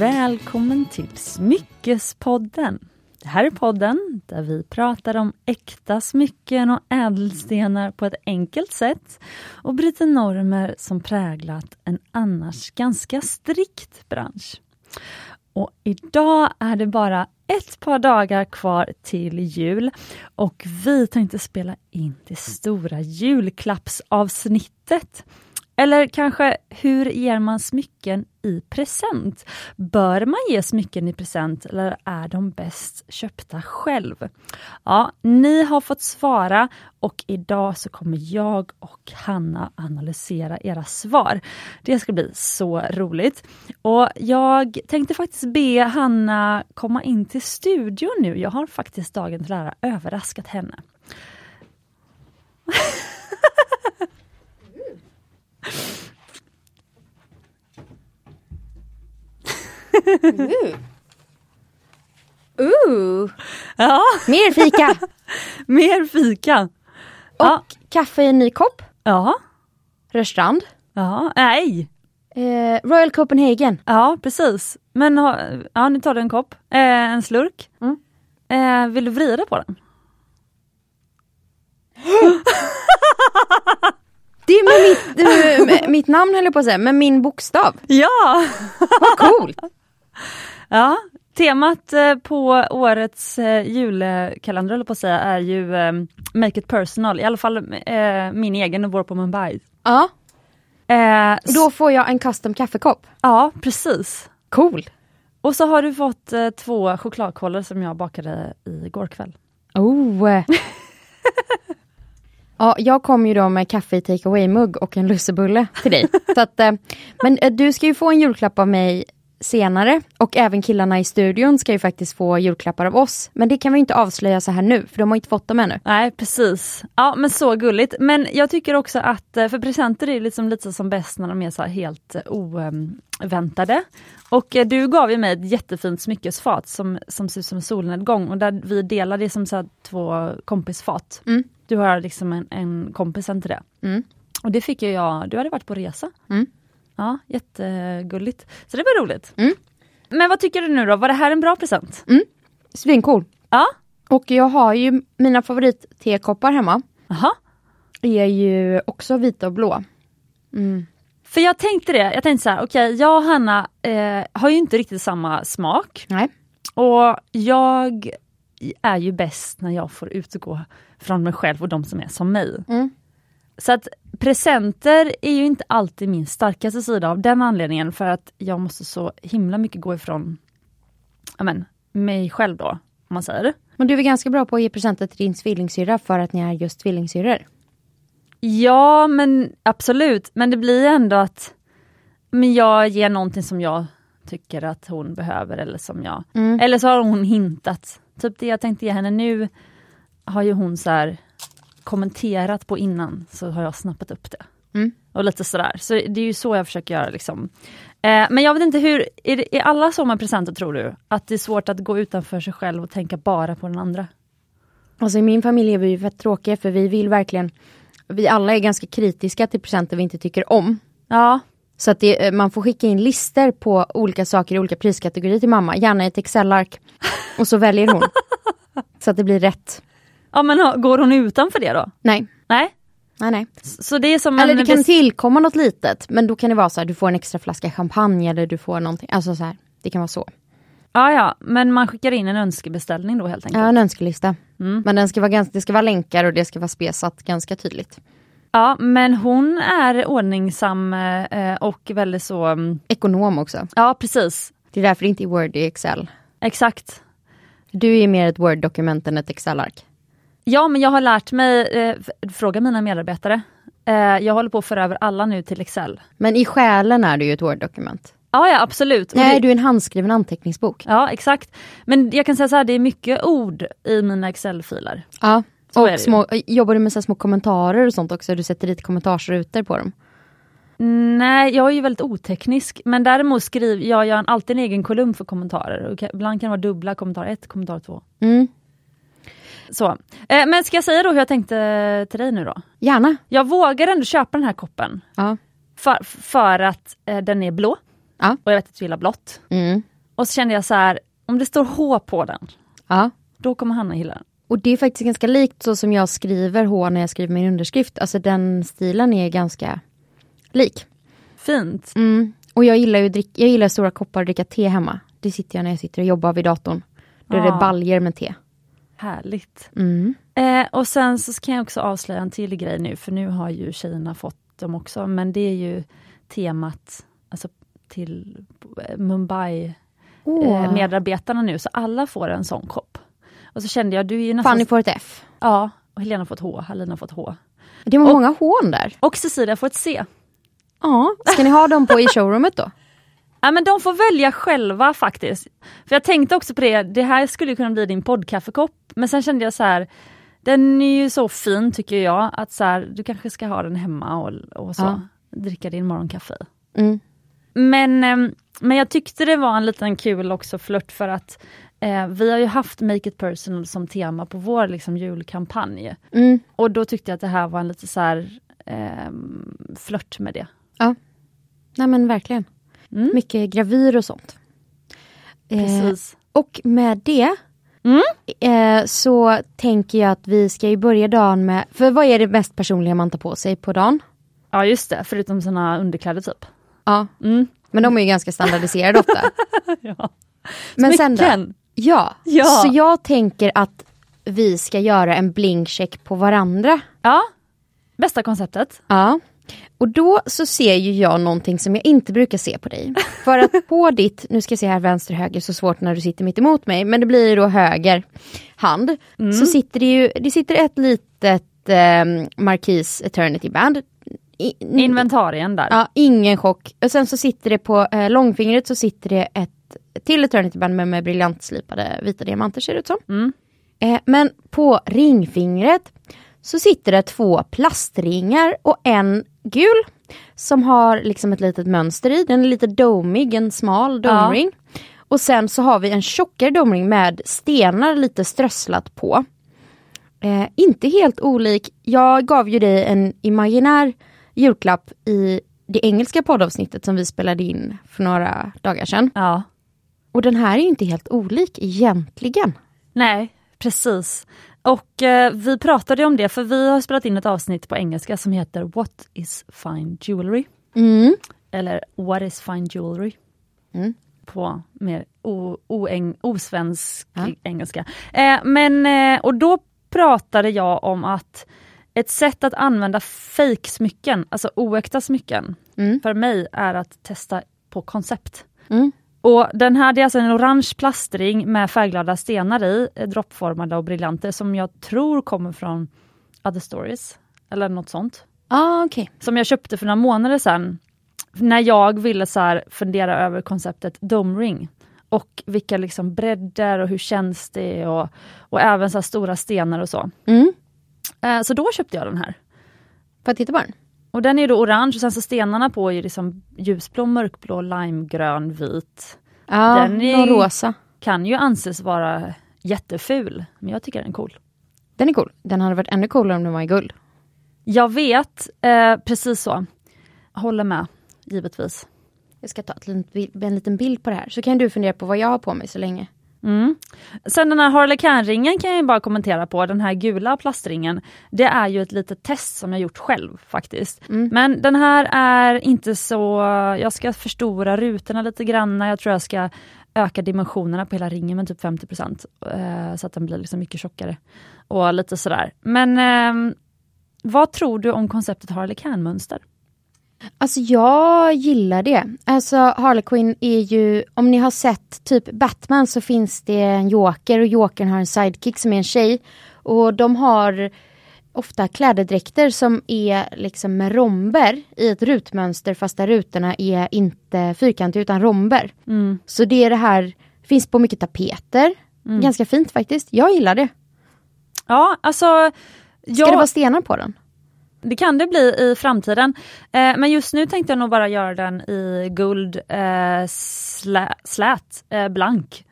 välkommen till Smyckespodden. Det här är podden där vi pratar om äkta smycken och ädelstenar på ett enkelt sätt och bryter normer som präglat en annars ganska strikt bransch. Och idag är det bara ett par dagar kvar till jul och vi tänkte spela in det stora julklappsavsnittet. Eller kanske, hur ger man smycken i present? Bör man ge smycken i present eller är de bäst köpta själv? Ja, ni har fått svara och idag så kommer jag och Hanna analysera era svar. Det ska bli så roligt. Och jag tänkte faktiskt be Hanna komma in till studion nu. Jag har faktiskt dagen till ära överraskat henne. Uh. Uh. Ja, Mer fika! mer fika. Och Ja. kaffe i en ny kopp. Ja, Rörstrand. ja, nej. Eh, Royal Copenhagen. Ja, precis. Men ja, nu tar du en kopp, eh, en slurk. Mm. Eh, vill du vrida på den? Det är med mitt, med mitt namn höll jag på att säga, med min bokstav. Ja! Vad coolt! ja. Temat eh, på årets eh, julkalender, höll jag på att säga, är ju eh, Make it personal. I alla fall min egen och vår på Mumbai. Ja, Eh, då får jag en custom kaffekopp. Ja, precis. Cool! Och så har du fått eh, två chokladkollor som jag bakade igår kväll. Oh! ja, jag kom ju då med kaffe i take away-mugg och en lussebulle till dig. Så att, eh, men eh, du ska ju få en julklapp av mig senare och även killarna i studion ska ju faktiskt få julklappar av oss. Men det kan vi inte avslöja så här nu, för de har inte fått dem ännu. Nej precis. Ja men så gulligt. Men jag tycker också att, eh, för presenter är liksom lite som bäst när de är så helt eh, oväntade. Och eh, du gav ju mig ett jättefint smyckesfat som, som ser ut som en solnedgång och där vi delar det som så två kompisfat. Mm. Du har liksom en, en kompisen till det. Mm. Och det fick ju jag, du hade varit på resa. Mm. Ja, jättegulligt. Så det var roligt. Mm. Men vad tycker du nu då, var det här en bra present? Svincool! Ja, Och jag har ju mina favorittekoppar hemma. Jaha. är ju också vita och blå. Mm. För jag tänkte det, jag tänkte så här, okej jag och Hanna eh, har ju inte riktigt samma smak. Nej. Och jag är ju bäst när jag får utgå från mig själv och de som är som mig. Mm. Så att presenter är ju inte alltid min starkaste sida av den anledningen för att jag måste så himla mycket gå ifrån ja, men, mig själv då, om man säger. Men du är ganska bra på att ge presenter till din tvillingsyrra för att ni är just tvillingsyrror. Ja men absolut, men det blir ändå att men jag ger någonting som jag tycker att hon behöver eller som jag Mm. Eller så har hon hintat. Typ det jag tänkte ge henne nu har ju hon så här kommenterat på innan så har jag snappat upp det. Mm. Och lite sådär. Så det är ju så jag försöker göra liksom. Eh, men jag vet inte hur, är, det, är alla så med presenter tror du? Att det är svårt att gå utanför sig själv och tänka bara på den andra? Alltså i min familj är vi ju fett tråkiga för vi vill verkligen Vi alla är ganska kritiska till presenter vi inte tycker om. Ja, Så att det, eh, man får skicka in lister på olika saker i olika priskategorier till mamma. Gärna i ett Excel-ark. Och så väljer hon. så att det blir rätt. Ja men går hon utanför det då? Nej. Nej? Nej, nej. Så det är som Eller det kan tillkomma något litet. Men då kan det vara så här, du får en extra flaska champagne eller du får någonting. Alltså så här, det kan vara så. Ja, ja, men man skickar in en önskebeställning då helt enkelt. Ja, en önskelista. Mm. Men den ska vara ganska, det ska vara länkar och det ska vara spesat ganska tydligt. Ja, men hon är ordningsam eh, och väldigt så... mm, Ekonom också. Ja, precis. Det är därför det inte är Word i Excel. Exakt. Du är mer ett Word-dokument än ett Excel-ark. Ja, men jag har lärt mig, eh, fråga mina medarbetare. Eh, jag håller på att föra över alla nu till Excel. Men i själen är du ju ett Word-dokument. Ja, ja absolut. Nej, det, du är en handskriven anteckningsbok. Ja, exakt. Men jag kan säga så här, det är mycket ord i mina Excel-filer. Ja. Så det. Och små, jobbar du med så små kommentarer och sånt också? Du sätter dit kommentarsrutor på dem? Nej, jag är ju väldigt oteknisk. Men däremot skriver jag, jag har alltid en egen kolumn för kommentarer. Ibland kan det vara dubbla, kommentar 1, kommentar 2. Mm. Så. Eh, men ska jag säga då hur jag tänkte till dig nu då? Gärna. Jag vågar ändå köpa den här koppen. Ja. För, för att eh, den är blå. Ja. Och jag vet att du gillar blått. Mm. Och så kände jag så här, om det står H på den, Ja. då kommer Hanna gilla den. Och det är faktiskt ganska likt så som jag skriver H när jag skriver min underskrift. Alltså den stilen är ganska lik. Fint. Mm. Och jag gillar ju drick, jag gillar stora koppar och dricka te hemma. Det sitter jag när jag sitter och jobbar vid datorn. Då är det Ja. baljer med te. Härligt. Mm. Eh, och sen så kan jag också avslöja en till grej nu, för nu har ju tjejerna fått dem också, men det är ju temat alltså, till eh, Mumbai Åh. eh, medarbetarna nu, så alla får en sån kopp. Och så kände jag, du är ju nästan... Fanny får ett F. Ja, och Helena har fått H, Halina har fått H. Det var Och- många hån där. Och Cecilia får ett C. Ja, ska ni ha dem på i showroomet då? Ja, men de får välja själva faktiskt. För jag tänkte också på det, det här skulle kunna bli din poddkaffekopp, men sen kände jag så här, den är ju så fin tycker jag, att så här, du kanske ska ha den hemma och, och så, Ja. dricka din morgonkaffe. Mm. Men, ehm, men jag tyckte det var en liten kul också flört för att eh, vi har ju haft Make it personal som tema på vår liksom, julkampanj. Mm. Och då tyckte jag att det här var en lite så här ehm, flört med det. Nej men verkligen. Mm. Mycket gravyr och sånt. Eh, Precis. och med det Mm. eh, så tänker jag att vi ska ju börja dagen med, för vad är det mest personliga man tar på sig på dagen? Ja just det, förutom såna underkläder typ. Ja, Mm. men de är ju ganska standardiserade ofta. Ja. Men sen då? Smycken. Ja. Ja. så jag tänker att vi ska göra en blinkcheck på varandra. Ja, bästa konceptet. Ja. Och då så ser ju jag någonting som jag inte brukar se på dig. För att på ditt, nu ska jag se här vänster höger, så svårt när du sitter mitt emot mig, men det blir då höger hand. Så sitter det ju, det sitter ett litet eh, Marquis Eternity Band. I, Inventarien där. Ja, ingen chock. Och sen så sitter det på eh, långfingret så sitter det ett till Eternity Band med, med briljantslipade vita diamanter ser det ut som. Mm. Eh, men på ringfingret så sitter det två plastringar och en gul som har liksom ett litet mönster i. Den är lite domig, en smal domring. Och sen så har vi en tjockare domring med stenar lite strösslat på. Eh, inte helt olik, jag gav ju dig en imaginär julklapp i det engelska poddavsnittet som vi spelade in för några dagar sedan. Ja. Och den här är inte helt olik egentligen. Nej, precis. Och eh, vi pratade om det, för vi har spelat in ett avsnitt på engelska som heter What is fine jewelry? Mm. Eller What is fine jewelry? Mm. På mer oeng, osvensk Ja. engelska. Eh, men, eh, och då pratade jag om att ett sätt att använda fejksmycken, alltså oäkta smycken, Mm. för mig är att testa på koncept. Mm. Och den här det är alltså en orange plastring med färgglada stenar i, eh, droppformade och briljanter som jag tror kommer från Other Stories, eller något sånt. Ah, okej. Som jag köpte för några månader sedan, när jag ville så fundera över konceptet dome ring. Och vilka liksom bredder och hur känns det och, och även så stora stenar och så. Mm. Eh, så då köpte jag den här. Får jag titta på den? Och den är då orange och sen så stenarna på är liksom ljusblå, mörkblå, limegrön, vit. Ja, Den är- rosa. Kan ju anses vara jätteful, men jag tycker den är cool. Den är cool. Den hade varit ännu coolare om den var i guld. Jag vet, eh, precis så. Håller med, givetvis. Jag ska ta en liten bild på det här, så kan du fundera på vad jag har på mig så länge. Mm. Sen den här Harlequin-ringen kan jag bara kommentera på, den här gula plastringen. Det är ju ett litet test som jag gjort själv faktiskt. Men den här är inte så, jag ska förstora rutorna lite grann, jag tror jag ska öka dimensionerna på hela ringen med typ 50 eh, så att den blir liksom mycket tjockare. Och lite sådär. Men ehm, vad tror du om konceptet Harlequin-mönster? Alltså jag gillar det. Alltså Harley Quinn är ju, om ni har sett typ Batman så finns det en Joker och Jokern har en sidekick som är en tjej. Och de har ofta klädedräkter som är liksom med romber i ett rutmönster fast där rutorna är inte fyrkantiga utan romber. Mm. Så det är det här, finns på mycket tapeter. Ganska fint faktiskt. Jag gillar det. Ja, alltså... Ska jag- det vara stenar på den? Det kan det bli i framtiden. Eh, men just nu tänkte jag nog bara göra den i guld eh, slä, slät, eh, blank.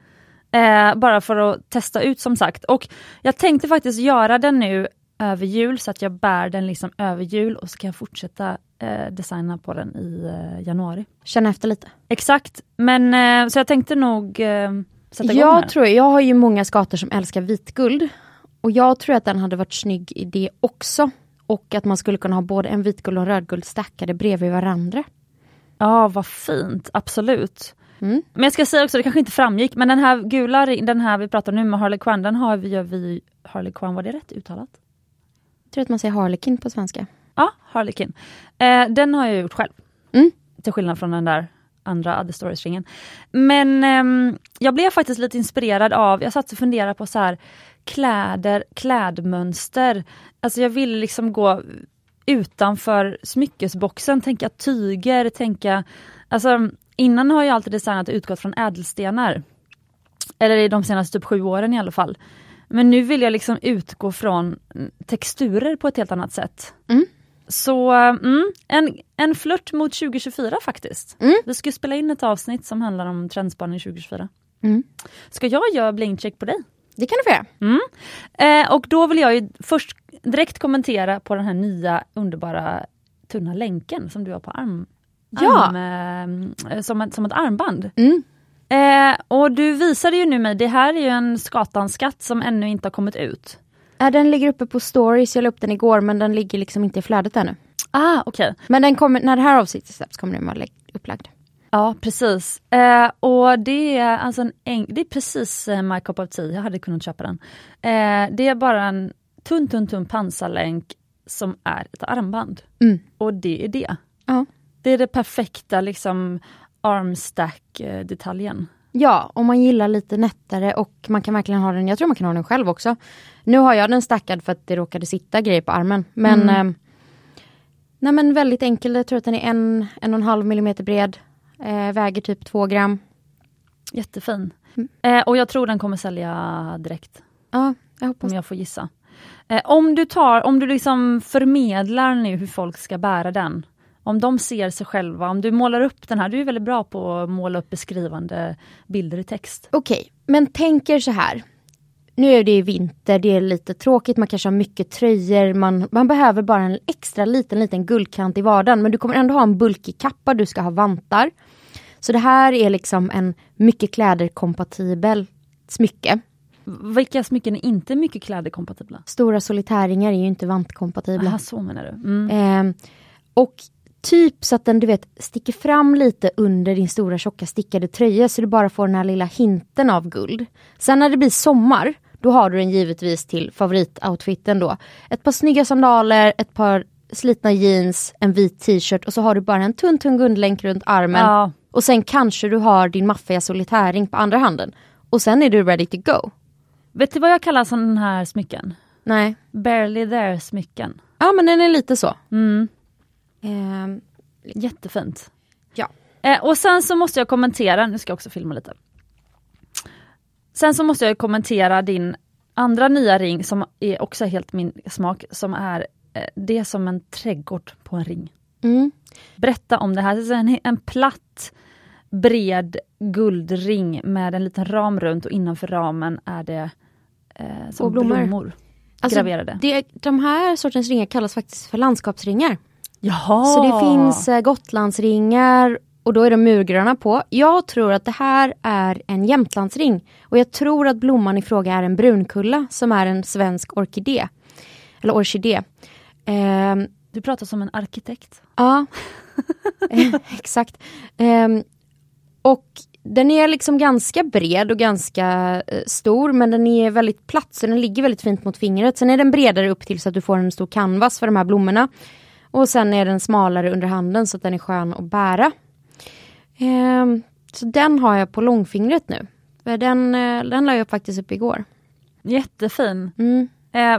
Eh, bara för att testa ut som sagt. Och jag tänkte faktiskt göra den nu över jul så att jag bär den liksom över jul och så kan jag fortsätta eh, designa på den i eh, januari. Känna efter lite. Exakt, men så jag tänkte nog sätta igång Jag här. tror, jag har ju många skator som älskar vitguld. Och jag tror att den hade varit snygg i det också. Och att man skulle kunna ha både en vitguld och en rödguld stackade bredvid varandra. Ja, vad fint, absolut. Mm. Men jag ska säga också, det kanske inte framgick, men den här gula, den här vi pratar nu med Harley Quinn, den har vi, gör vi Harley Quinn, var det rätt uttalat? Jag tror att man säger harlekin på svenska. Ja, Harlequin. Eh, den har jag gjort själv. Mm. Till skillnad från den där andra Other Stories-ringen. Men ehm, jag blev faktiskt lite inspirerad av, jag satt och funderade på så här kläder, klädmönster. Alltså jag ville liksom gå utanför smyckesboxen, tänka tyger, tänka... Alltså innan har jag alltid designat utgått från ädelstenar. Eller i de senaste typ sju åren i alla fall. Men nu vill jag liksom utgå från texturer på ett helt annat sätt. Mm. Så mm, en, en flört mot 2024 faktiskt. Mm. Vi ska spela in ett avsnitt som handlar om trendspaning 2024. Mm. Ska jag göra blingcheck på dig? Det kan du få göra. Mm. Eh, och då vill jag ju först direkt kommentera på den här nya underbara tunna länken som du har på arm. Ja. arm eh, som, ett, som ett armband. Mm. Eh, och du visade ju nu mig, det här är ju en Skatan-skatt som ännu inte har kommit ut. Ja, den ligger uppe på stories, jag la upp den igår men den ligger liksom inte i flödet ännu. Ah, okej. Men den kommer, när det här avsnittet släpps kommer den vara upplagd. Ja, precis. Eh, och det är, alltså en, det är precis eh, my cup of tea, jag hade kunnat köpa den. Eh, det är bara en tunn, tunn, tunn pansarlänk som är ett armband. Mm. Och det är det. Ja. Det är det perfekta liksom armstack-detaljen. Ja, om man gillar lite nättare och man kan verkligen ha den, jag tror man kan ha den själv också. Nu har jag den stackad för att det råkade sitta grejer på armen. Men, Mm. eh, nej men väldigt enkel, jag tror att den är en, en och en halv millimeter bred. Eh, väger typ två gram. Jättefin. Mm. Eh, och jag tror den kommer sälja direkt. Ja, jag hoppas Om jag får gissa. Eh, om du tar, om du liksom förmedlar nu hur folk ska bära den. Om de ser sig själva, om du målar upp den här, du är väldigt bra på att måla upp beskrivande bilder i text. Okej, men tänk er så här. Nu är det ju vinter, det är lite tråkigt, man kanske har mycket tröjor, man, man behöver bara en extra liten, liten guldkant i vardagen. Men du kommer ändå ha en bulkig kappa, du ska ha vantar. Så det här är liksom en mycket kläder-kompatibel smycke. Vilka smycken är inte mycket kläderkompatibla? Stora solitärringar är ju inte vantkompatibla. Aha, så menar du. Mm. Eh, och typ så att den du vet sticker fram lite under din stora tjocka stickade tröja så du bara får den här lilla hinten av guld. Sen när det blir sommar, då har du den givetvis till favoritoutfiten då. Ett par snygga sandaler, ett par slitna jeans, en vit t-shirt och så har du bara en tunn tunn guldlänk runt armen. Ja, Och sen kanske du har din maffiga solitärring på andra handen. Och sen är du ready to go. vet du vad jag kallar sådana här smycken? Nej. Barely there smycken. Ja men den är lite så. Mm. Ehm, Jättefint. Ja. Eh, och sen så måste jag kommentera, nu ska jag också filma lite. Sen så måste jag kommentera din andra nya ring som är också helt min smak, som är eh, det är som en trädgård på en ring. Mm. Berätta om det här, det är en, en platt bred guldring med en liten ram runt och innanför ramen är det eh, som Och blommor. blommor. Alltså, graverade. Det, de här sortens ringar kallas faktiskt för landskapsringar. Jaha! Så det finns eh, Gotlandsringar och då är de murgröna på. Jag tror att det här är en Jämtlandsring. Och jag tror att blomman i fråga är en brunkulla som är en svensk orkidé. Eller orkidé. Ehm, Du pratar som en arkitekt. Ja, Eh, exakt. Ehm, och den är liksom ganska bred och ganska eh, stor men den är väldigt platt så den ligger väldigt fint mot fingret. Sen är den bredare upp till så att du får en stor canvas för de här blommorna. Och sen är den smalare under handen så att den är skön att bära. Ehm, så den har jag på långfingret nu. Den, eh, den la jag upp faktiskt upp igår. Jättefin. Mm.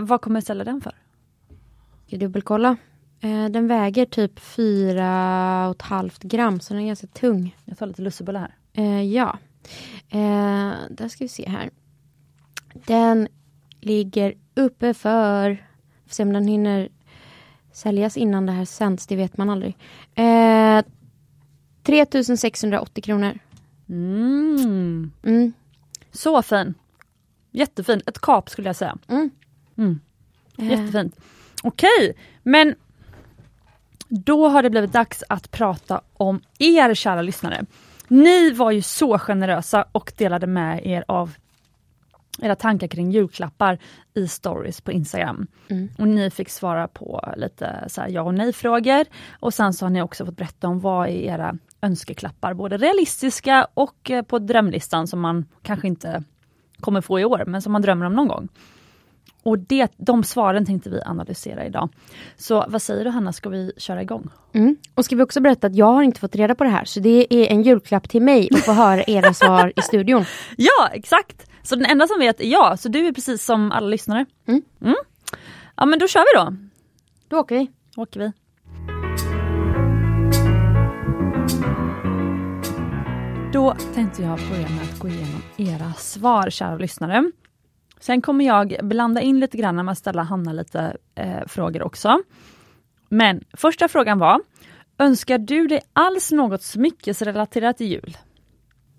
Vad kommer du sälja den för? Ska jag dubbelkolla. Eh, den väger typ fyra och ett halvt gram så den är ganska tung. Jag tar lite lussebulle här. Eh, ja. Eh, där ska vi se här. Den ligger uppe för... Får se om den hinner säljas innan det här sänds, det vet man aldrig. Eh, 3680 kronor. Mm. Mm. Så fin. Jättefin. Ett kap skulle jag säga. Mm. Mm. Eh, Jättefint. Okej, men då har det blivit dags att prata om er kära lyssnare. Ni var ju så generösa och delade med er av era tankar kring julklappar i stories på Instagram. Mm. Och ni fick svara på lite så ja och nej frågor. Och sen så har ni också fått berätta om vad är era önskeklappar, både realistiska och eh, på drömlistan som man kanske inte kommer få i år, men som man drömmer om någon gång. Och det, de svaren tänkte vi analysera idag. Så vad säger du Hanna, ska vi köra igång? Mm. Och ska vi också berätta att jag har inte fått reda på det här, så det är en julklapp till mig att få höra era svar i studion. Ja, exakt! Så den enda som vet är jag, så du är precis som alla lyssnare. Mm. Ja men då kör vi då. Då åker vi. åker vi. Då tänkte jag börja med att gå igenom era svar, kära lyssnare. Sen kommer jag blanda in lite grann med att ställa Hanna lite eh, frågor också. Men första frågan var, önskar du dig alls något smyckesrelaterat till jul?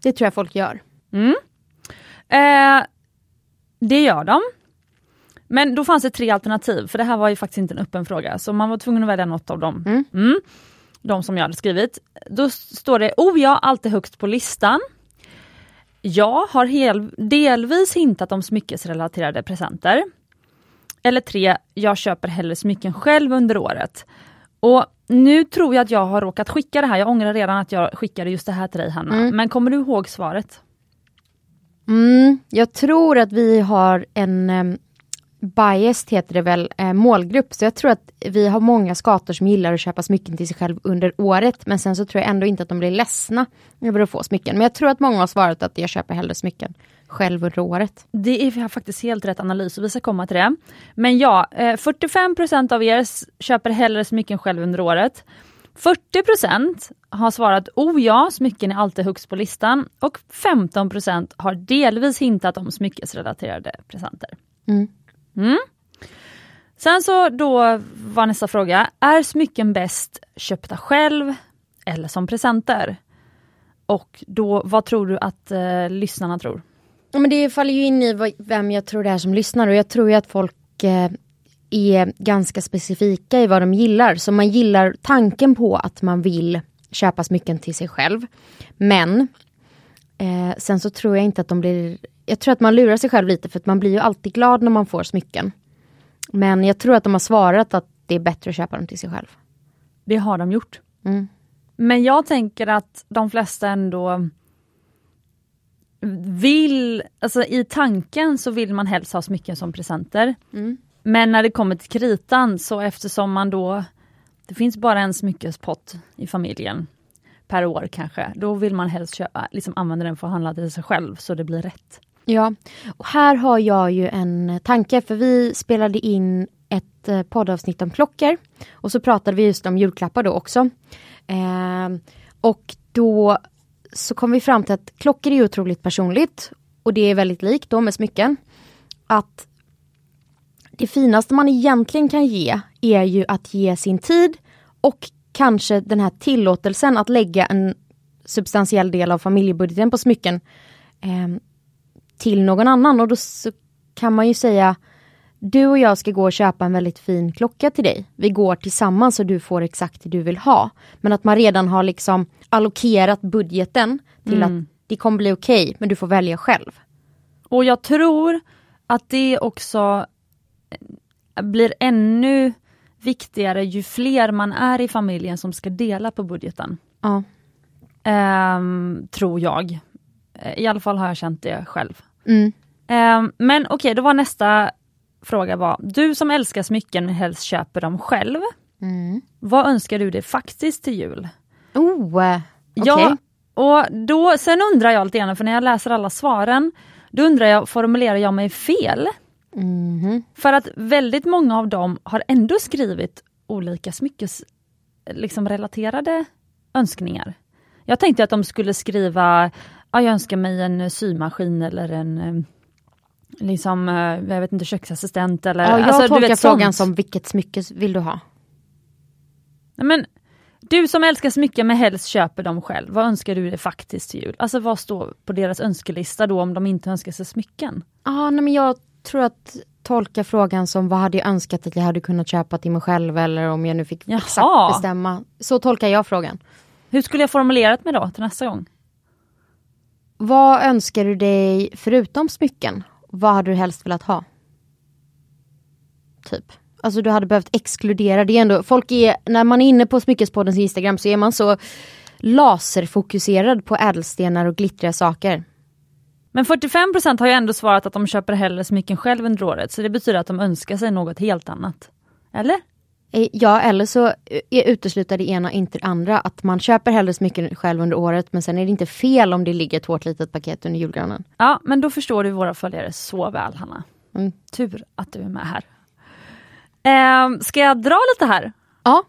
Det tror jag folk gör. Mm. Eh, det gör de. Men då fanns det tre alternativ, för det här var ju faktiskt inte en öppen fråga, så man var tvungen att välja något av dem. Mm. Mm. De som jag hade skrivit. Då står det, oh ja, alltid högst på listan. Jag har hel, delvis hintat om smyckesrelaterade presenter. Eller tre, jag köper hellre smycken själv under året. Och nu tror jag att jag har råkat skicka det här, jag ångrar redan att jag skickade just det här till dig Hanna. Mm. Men kommer du ihåg svaret? Mm, jag tror att vi har en biased heter det väl, eh, målgrupp. Så jag tror att vi har många skator som gillar att köpa smycken till sig själv under året. Men sen så tror jag ändå inte att de blir ledsna över att få smycken. Men jag tror att många har svarat att jag köper hellre smycken själv under året. Det är faktiskt helt rätt analys och vi ska komma till det. Men ja, eh, 45% av er köper hellre smycken själv under året. 40% har svarat oh ja, smycken är alltid högst på listan och 15% har delvis hintat om smyckesrelaterade presenter. Mm. Mm. Sen så då var nästa fråga, är smycken bäst köpta själv eller som presenter? Och då, vad tror du att eh, lyssnarna tror? Ja, men det faller ju in i vem jag tror det är som lyssnar och jag tror ju att folk eh, är ganska specifika i vad de gillar. Så man gillar tanken på att man vill köpa smycken till sig själv. Men eh, sen så tror jag inte att de blir... Jag tror att man lurar sig själv lite för att man blir ju alltid glad när man får smycken. Men jag tror att de har svarat att det är bättre att köpa dem till sig själv. Det har de gjort. Mm. Men jag tänker att de flesta ändå vill, alltså i tanken så vill man helst ha smycken som presenter. Mm. Men när det kommer till kritan så eftersom man då, det finns bara en smyckespott i familjen per år kanske, då vill man helst köpa, liksom använda den för att handla till sig själv så det blir rätt. Ja, och här har jag ju en tanke för vi spelade in ett eh, poddavsnitt om klockor och så pratade vi just om julklappar då också. Eh, och då så kom vi fram till att klockor är otroligt personligt och det är väldigt likt då med smycken. Att det finaste man egentligen kan ge är ju att ge sin tid och kanske den här tillåtelsen att lägga en substantiell del av familjebudgeten på smycken eh, till någon annan och då kan man ju säga du och jag ska gå och köpa en väldigt fin klocka till dig. Vi går tillsammans så du får exakt det du vill ha. Men att man redan har liksom allokerat budgeten till Mm. att det kommer bli okej, men du får välja själv. Och jag tror att det också eh, blir ännu viktigare ju fler man är i familjen som ska dela på budgeten. Ja. Ehm, tror jag. Eh, I alla fall har jag känt det själv. Mm. Ehm, men okej, då var nästa fråga var, du som älskar smycken men helst köper dem själv. Mm. Vad önskar du dig faktiskt till jul? Oh, eh, okej. Ja, och då, sen undrar jag lite grann, för när jag läser alla svaren, då undrar jag, formulerar jag mig fel? Mhm. För att väldigt många av dem har ändå skrivit olika smyckes liksom relaterade önskningar. Jag tänkte att de skulle skriva, ja, jag önskar mig en symaskin eller en eh, liksom, eh, jag vet inte, köksassistent eller... Ja, jag alltså, du tolkar vet, frågan sånt. som vilket smycke vill du ha? Nej, Men, du som älskar smycken men helst köper dem själv, vad önskar du dig faktiskt till jul? Alltså vad står på deras önskelista då om de inte önskar sig smycken? Ja, nej, men jag tror att tolka frågan som vad hade jag önskat att jag hade kunnat köpa till mig själv eller om jag nu fick Jaha. exakt bestämma. Så tolkar jag frågan. Hur skulle jag formulerat mig då till nästa gång? Vad önskar du dig förutom smycken? Vad hade du helst velat ha? Typ. Alltså du hade behövt exkludera det ändå. Folk är, när man är inne på Smyckespoddens Instagram så är man så laserfokuserad på ädelstenar och glittriga saker. Men 45% har ju ändå svarat att de köper hellre smycken själv under året, så det betyder att de önskar sig något helt annat. Eller? Eh, Ja, eller så eh, utesluter det ena inte det andra. Att man köper hellre smycken själv under året men sen är det inte fel om det ligger ett hårt litet paket under julgranen. Ja, men då förstår du våra följare så väl, Hanna. Mm. Tur att du är med här. Eh, ska jag dra lite här? Ja,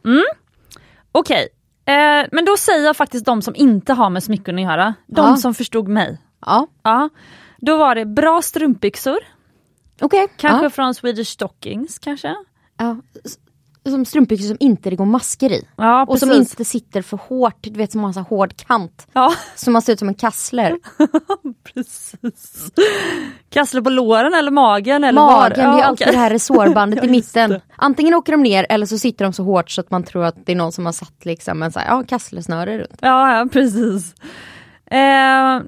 Okej, eh, men då säger jag faktiskt de som inte har med smycken att göra. De Ja. som förstod mig. Ja, Ja, då var det bra strumpbyxor, okej. kanske Ja. från Swedish Stockings kanske. Ja. Som strumpbyxor som inte det går masker i. Ja, Och som inte sitter för hårt, du vet som har en hård kant. Ja, Så man ser ut som en kassler. precis. Kassler på låren eller magen eller var? Magen, det är Ja, alltid okej. det här resårbandet Ja, i mitten. Antingen åker de ner eller så sitter de så hårt så att man tror att det är någon som har satt liksom en så här, ja, kasslersnöre runt. Ja, ja precis. Eh,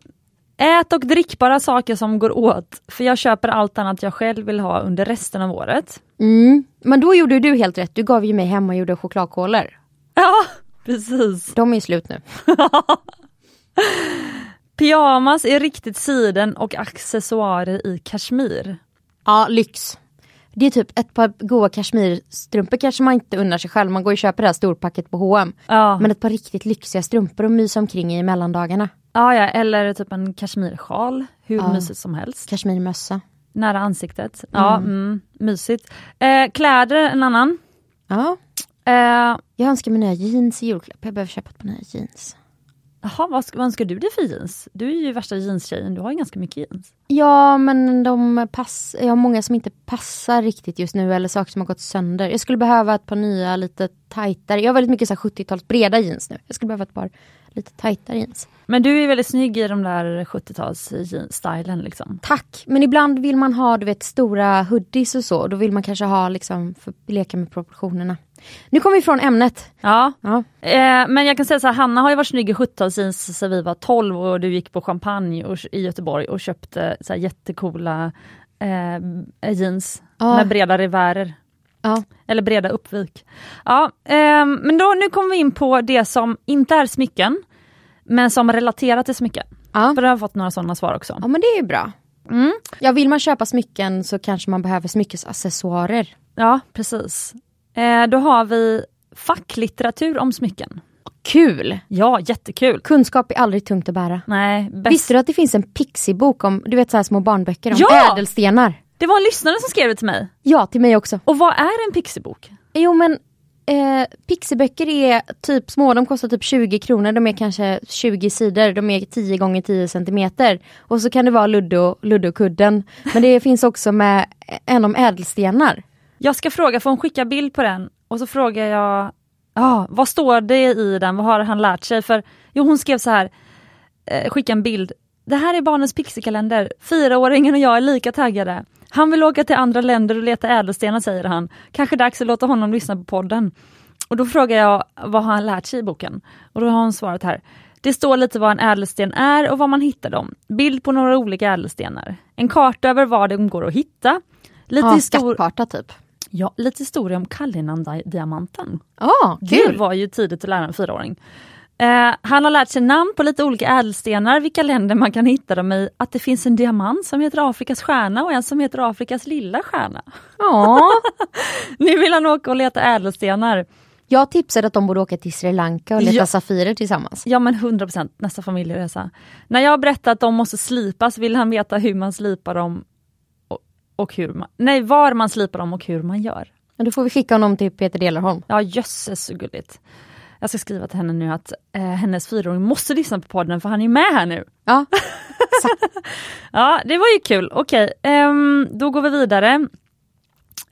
ät och drickbara saker som går åt, för jag köper allt annat jag själv vill ha under resten av året. Mm. Men då gjorde du helt rätt, du gav ju mig hem och gjorde chokladkolor. Ja, precis. De är slut nu. Pyjamas är riktigt siden och accessoarer i kashmir. Ja, lyx. Det är typ ett par goa kashmirstrumpor kanske man inte unnar sig själv. Man går och köper det här storpacket på H&M. Ja. Men ett par riktigt lyxiga strumpor att mysa omkring i mellandagarna. Ja, ja, eller typ en kashmirsjal, hur Ja. mysigt som helst. Kashmirmössa. Nära ansiktet. Ja, mm, mysigt. Eh, kläder, en annan. Ja. Eh, Jag önskar mig nya jeans i julklapp. Jag behöver köpa ett par nya jeans. Jaha, vad, ska- vad önskar du dig för jeans? Du är ju värsta jeanstjejen, du har ju ganska mycket jeans. Ja, men de pass, jag har många som inte passar riktigt just nu eller saker som har gått sönder. Jag skulle behöva ett par nya lite tajtare. Jag har väldigt mycket så här 70-tals breda jeans nu. Jag skulle behöva ett par lite tajtare jeans. Men du är väldigt snygg i de där 70-tals jeans-stylen liksom. Tack, men ibland vill man ha du vet stora hoodies och så. Då vill man kanske ha liksom, för leka med proportionerna. Nu kommer vi från ämnet. Ja, Ja. eh, men jag kan säga så här, Hanna har ju varit snygg i 70-tals jeans sedan vi var 12 och du gick på champagne och, i Göteborg och köpte så här jättecoola eh, jeans Ja. med breda revärer. Ja. Eller breda uppvik. Ja, ehm, men då, nu kommer vi in på det som inte är smycken, men som relaterar till smycken. Ja. För jag har fått några sådana svar också. ja, men det är ju bra. Mm. Ja, vill man köpa smycken så kanske man behöver smyckesaccessoarer. Ja, precis. Eh, då har vi facklitteratur om smycken. Kul! Ja, jättekul. Kunskap är aldrig tungt att bära. Nej, bäst. Visste du att det finns en Pixie-bok om, du vet så här små barnböcker om Ja! ädelstenar? Det var en lyssnare som skrev det till mig. Ja, till mig också. Och vad är en pixibok? Jo men eh, Pixieböcker är typ små, de kostar typ 20 kronor, de är kanske 20 sidor, de är 10 gånger 10 centimeter. Och så kan det vara Luddo, Luddo-kudden. Men det finns också med en om ädelstenar. Jag ska fråga, får hon skicka bild på den? Och så frågar jag, ja, vad står det i den? Vad har han lärt sig? För jo, hon skrev så här, eh, skicka en bild. Det här är barnens pixiekalender. Fyraåringen och jag är lika taggade. Han vill åka till andra länder och leta ädelstenar säger han. Kanske dags att låta honom lyssna på podden. Och då frågar jag, vad har han lärt sig i boken? Och då har hon svarat här. Det står lite vad en ädelsten är och var man hittar dem. Bild på några olika ädelstenar. En karta över var de går att hitta. Lite, Ja, histor- skattkarta typ. Ja, lite historia om Kallinan-diamanten. Det kul! var ju tidigt att lära en fyraåring. Eh, han har lärt sig namn på lite olika ädelstenar, vilka länder man kan hitta dem i, att det finns en diamant som heter Afrikas stjärna och en som heter Afrikas lilla stjärna. Ja. Nu vill han åka och leta ädelstenar. Jag tipsade att de borde åka till Sri Lanka och leta Ja. safirer tillsammans. Ja men 100% nästa familjeresa. När jag berättar att de måste slipas vill han veta hur man slipar dem och, och hur man, nej var man slipar dem och hur man gör. Men då får vi skicka honom till Peter Delarholm. Ja jösses så gulligt. Jag ska skriva till henne nu att eh, hennes fyraåring måste lyssna på podden för han är med här nu. Ja, Ja det var ju kul, okej ehm, då går vi vidare.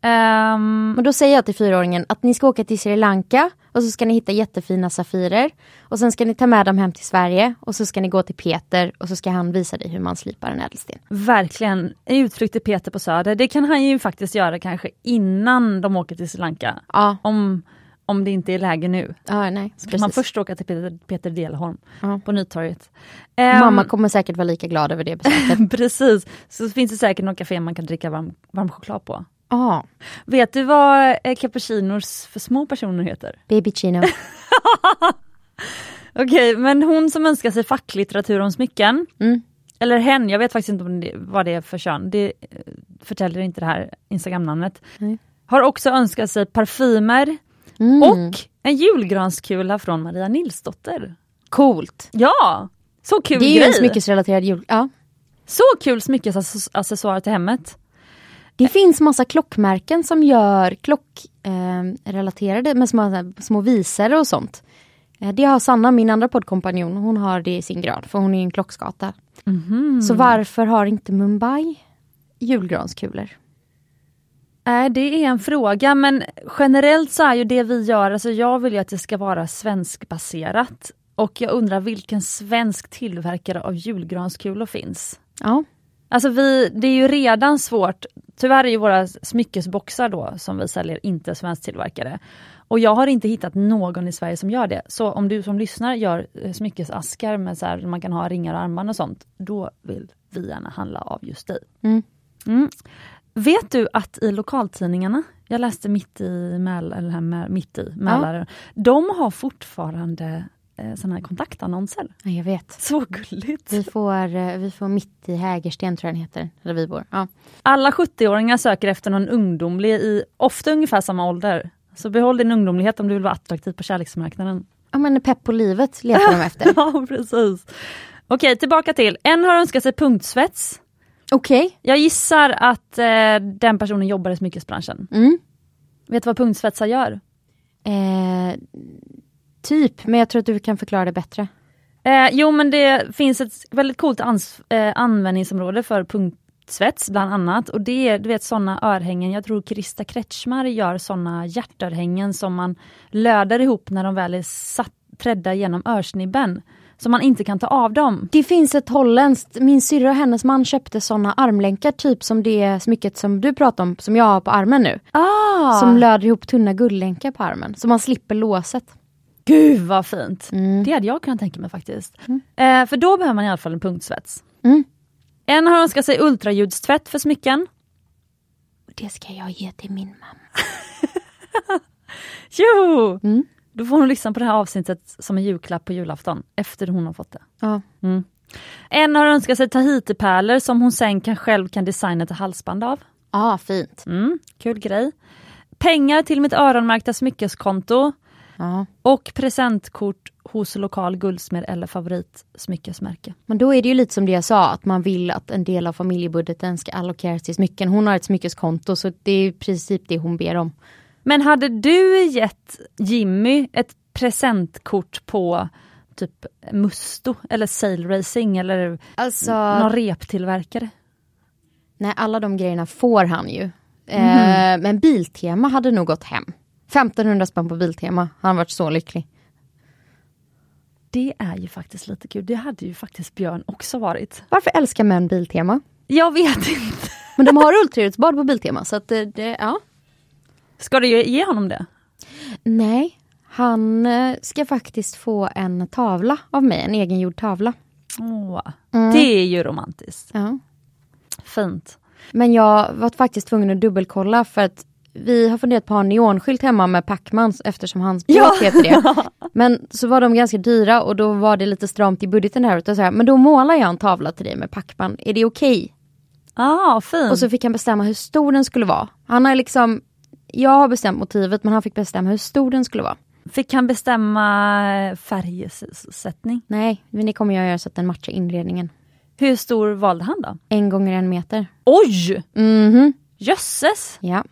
Ehm, men då säger jag till fyraåringen att ni ska åka till Sri Lanka och så ska ni hitta jättefina safirer. Och sen ska ni ta med dem hem till Sverige och så ska ni gå till Peter och så ska han visa dig hur man slipar en ädelsten. Verkligen, en utflykt till Peter på Söder, det kan han ju faktiskt göra kanske innan de åker till Sri Lanka. Ja, Om, om det inte är läge nu. ja nej. Så kan man först åka till Peter, Peter Delholm Ja. på Nytorget. Mamma kommer säkert vara lika glad över det besöket. Precis, så finns det säkert något café man kan dricka varm, varm choklad på. Ja, Vet du vad eh, cappuccinos för små personer heter? baby chino. Okej, men hon som önskar sig facklitteratur om smycken, Mm. eller hen, jag vet faktiskt inte om det, vad det är för kön, det eh, förtäljer inte det här Instagram-namnet, Nej. har också önskat sig parfymer Mm. och en julgranskula från Maria Nilsdotter. Coolt. Ja! Så kul Det är ju grej! en smyckesrelaterad jul. Ja. Så kul smyckesaccessoar till hemmet. Det finns massa klockmärken som gör klockrelaterade eh, med små, små visare och sånt. Eh, det har Sanna, min andra poddkompanjon, hon har det i sin grad för hon är en klockskata. Mhm. Så varför har inte Mumbai julgranskulor? Nej, det är en fråga, men generellt så är ju det vi gör, alltså jag vill ju att det ska vara svenskbaserat. Och jag undrar vilken svensk tillverkare av julgranskulor finns? Ja, Alltså vi, det är ju redan svårt, tyvärr är ju våra smyckesboxar då som vi säljer inte svensktillverkade. Och jag har inte hittat någon i Sverige som gör det. Så om du som lyssnar gör eh, smyckesaskar med så här, man kan ha ringar och armband och sånt, då vill vi gärna handla av just dig. Mm. Mm. Vet du att i lokaltidningarna, jag läste mitt i, Mäl, eller här, mitt i Mälaren, de har fortfarande såna här kontaktannonser. ja, jag vet. Så gulligt! Vi får, eh, vi får mitt i Hägersten tror jag den heter, där vi bor. Ja. Alla 70-åringar söker efter någon ungdomlig i ofta ungefär samma ålder. Så behåll din ungdomlighet om du vill vara attraktiv på kärleksmarknaden. ja men pepp på livet letar de efter. Ja, precis. Okej, tillbaka till. En har önskat sig punktsvets. Okej. Jag gissar att eh, den personen jobbar i smyckesbranschen. Mm. Vet du vad punktsvetsar gör? Eh, typ, men jag tror att du kan förklara det bättre. Eh, jo, men det finns ett väldigt coolt eh, användningsområde för punktsvets bland annat. Och det är du vet sådana örhängen, jag tror Krista Kretschmar gör sådana hjärtörhängen som man löder ihop när de väl är satt, trädda genom örsnibben. Så man inte kan ta av dem. Det finns ett holländskt, min syrra och hennes man köpte såna armlänkar typ som det smycket som du pratar om, som jag har på armen nu. Ah. Som löder ihop tunna guldlänkar på armen, så man slipper låset. Gud vad fint! Mm. Det hade jag kunnat tänka mig faktiskt. Eh, för då behöver man i alla fall en punktsvets. Mm. En har önskat sig ultraljudstvätt för smycken. Det ska jag ge till min mamma. Jo! Mm. Då får hon lyssna på det här avsnittet som en julklapp på julafton, efter hon har fått det. Ja. Mm. En har önskat sig Tahiti-pärlor som hon sen kan, själv kan designa ett halsband av. ah, fint. Mm, kul grej. Pengar till mitt öronmärkta smyckeskonto Ja. och presentkort hos lokal guldsmed eller favoritsmyckesmärke. Men då är det ju lite som det jag sa, att man vill att en del av familjebudgeten ska allokeras till smycken. Hon har ett smyckeskonto så det är i princip det hon ber om. Men hade du gett Jimmy ett presentkort på typ Musto eller Sail Racing eller Alltså, någon reptillverkare? nej alla de grejerna får han ju. Eh, men Biltema hade nog gått hem. 1500 spänn på Biltema, han varit så lycklig. Det är ju faktiskt lite kul. Det hade ju faktiskt Björn också varit. Varför älskar män Biltema? Jag vet inte. Men de har ultraljudsbad på Biltema så att det, det, ja. Ska du ge- ge honom det? Nej, han eh, ska faktiskt få en tavla av mig, en egengjord tavla. Åh, Mm. Det är ju romantiskt. Ja. Fint. Men jag var faktiskt tvungen att dubbelkolla för att vi har funderat på att ha en neonskylt hemma med Pacmans eftersom hans Ja. båt heter det. Men så var de ganska dyra och då var det lite stramt i budgeten här. Och så här men då målar jag en tavla till dig med Pacman, är det okej? Ah, fint. Och så fick han bestämma hur stor den skulle vara. Han har liksom, jag har bestämt motivet men han fick bestämma hur stor den skulle vara. Fick han bestämma färgsättning? Nej, men det kommer jag göra så att den matchar inredningen. Hur stor valde han då? En gånger en meter. Oj! Mhm, Jösses! ja.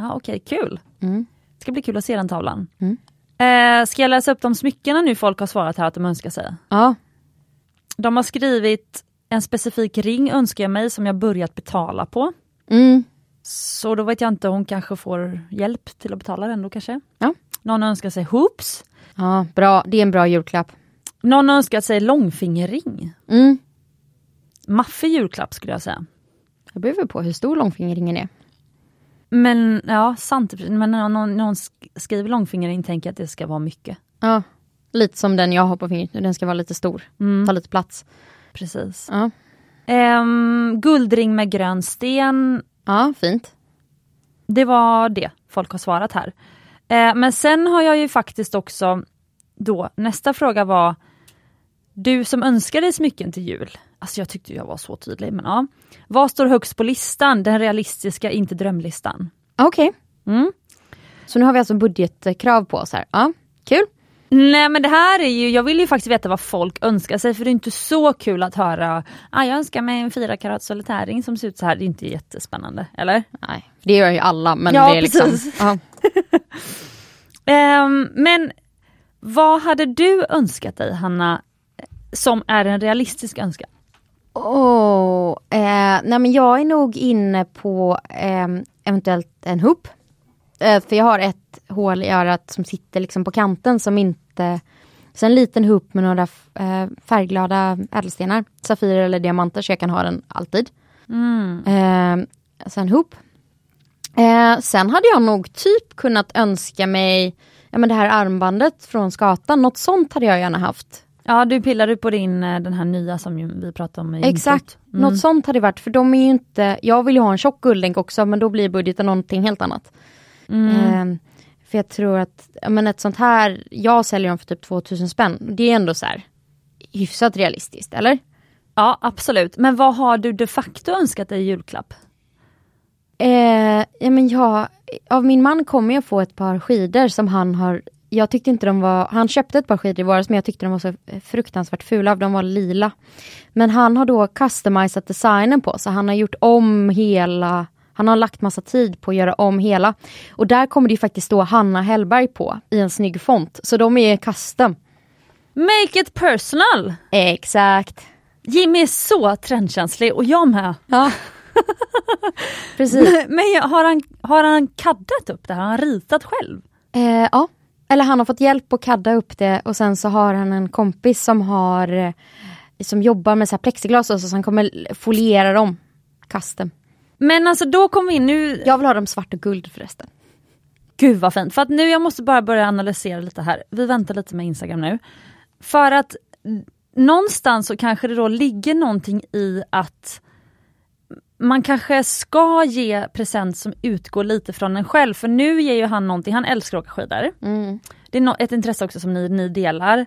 Ja, Okej, kul. Mm. Det ska bli kul att se den tavlan. Mm. Eh, ska jag läsa upp de smyckena nu folk har svarat här att de önskar sig? Ja, De har skrivit en specifik ring önskar jag mig som jag börjat betala på. mm. Så då vet jag inte, hon kanske får hjälp till att betala den då kanske. Ja. Någon önskar sig hoops. Ja, bra. Det är en bra julklapp. Någon önskar sig långfingerring. Mm. Maffig julklapp skulle jag säga. Det beror på hur stor långfingerringen är. Men ja, sant. Men när någon, någon skriver långfingerring tänker jag att det ska vara mycket. Ja, lite som den jag har på fingret nu. Den ska vara lite stor. Mm. Ta lite plats. Precis. Ja, Ehm, guldring med grön sten. ja fint. Det var det folk har svarat här. Eh, men sen har jag ju faktiskt också då, nästa fråga var Du som önskar dig smycken till jul. Alltså jag tyckte jag var så tydlig, men ja. Vad står högst på listan? Den realistiska, inte drömlistan. Okej. Mm. Så nu har vi alltså budgetkrav på oss här. Ja, kul. Nej men det här är ju, jag vill ju faktiskt veta vad folk önskar sig för det är inte så kul att höra ah, jag önskar mig en 4 karat solitärring som ser ut så här. Det är inte jättespännande, eller? Nej, det gör ju alla. Men Ja, det är liksom, precis. ja. Ehm, men vad hade du önskat dig Hanna, som är en realistisk önskan? Åh, eh, nej men jag är nog inne på eh, eventuellt en hoop. Eh, för jag har ett hål i örat som sitter liksom på kanten som inte... Så en liten hoop med några eh, färgglada ädelstenar, safirer eller diamanter så jag kan ha den alltid. Eh, så en hoop. Eh, sen hade jag nog typ kunnat önska mig ja, men det här armbandet från skatan, något sånt hade jag gärna haft. Ja du pillade på din, eh, den här nya som vi pratade om i Exakt. Mm. något sånt hade varit för de är ju inte, jag vill ju ha en tjock guldlänk också men då blir budgeten någonting helt annat. Mm. Eh, för jag tror att, men ett sånt här, jag säljer dem för typ 2000 spänn, det är ändå så här hyfsat realistiskt, eller? Ja absolut, men vad har du de facto önskat dig i julklapp? Eh, ja men jag, av min man kommer jag få ett par skidor som han har jag tyckte inte de var, han köpte ett par skidor i våras men jag tyckte de var så fruktansvärt fula, de var lila. Men han har då customisat designen på så han har gjort om hela, han har lagt massa tid på att göra om hela. Och där kommer det ju faktiskt stå Hanna Hellberg på i en snygg font, så de är custom. Make it personal! Exakt. Jimmy är så trendkänslig och jag med. Ja. Precis. Men jag- har han, har han kaddat upp det här? Har han ritat själv? Eh, ja, eller han har fått hjälp att kadda upp det och sen så har han en kompis som har eh, som jobbar med så här plexiglas och så, så han kommer foliera dem. Custom. Men alltså då kommer vi in nu, Jag vill ha dem svart och guld förresten. gud vad fint. För att nu, jag måste bara börja analysera lite här. Vi väntar lite med Instagram nu. För att någonstans så kanske det då ligger någonting i att man kanske ska ge present som utgår lite från en själv. För nu ger ju han någonting, han älskar att åka skidor. Det är ett intresse också som ni, ni delar.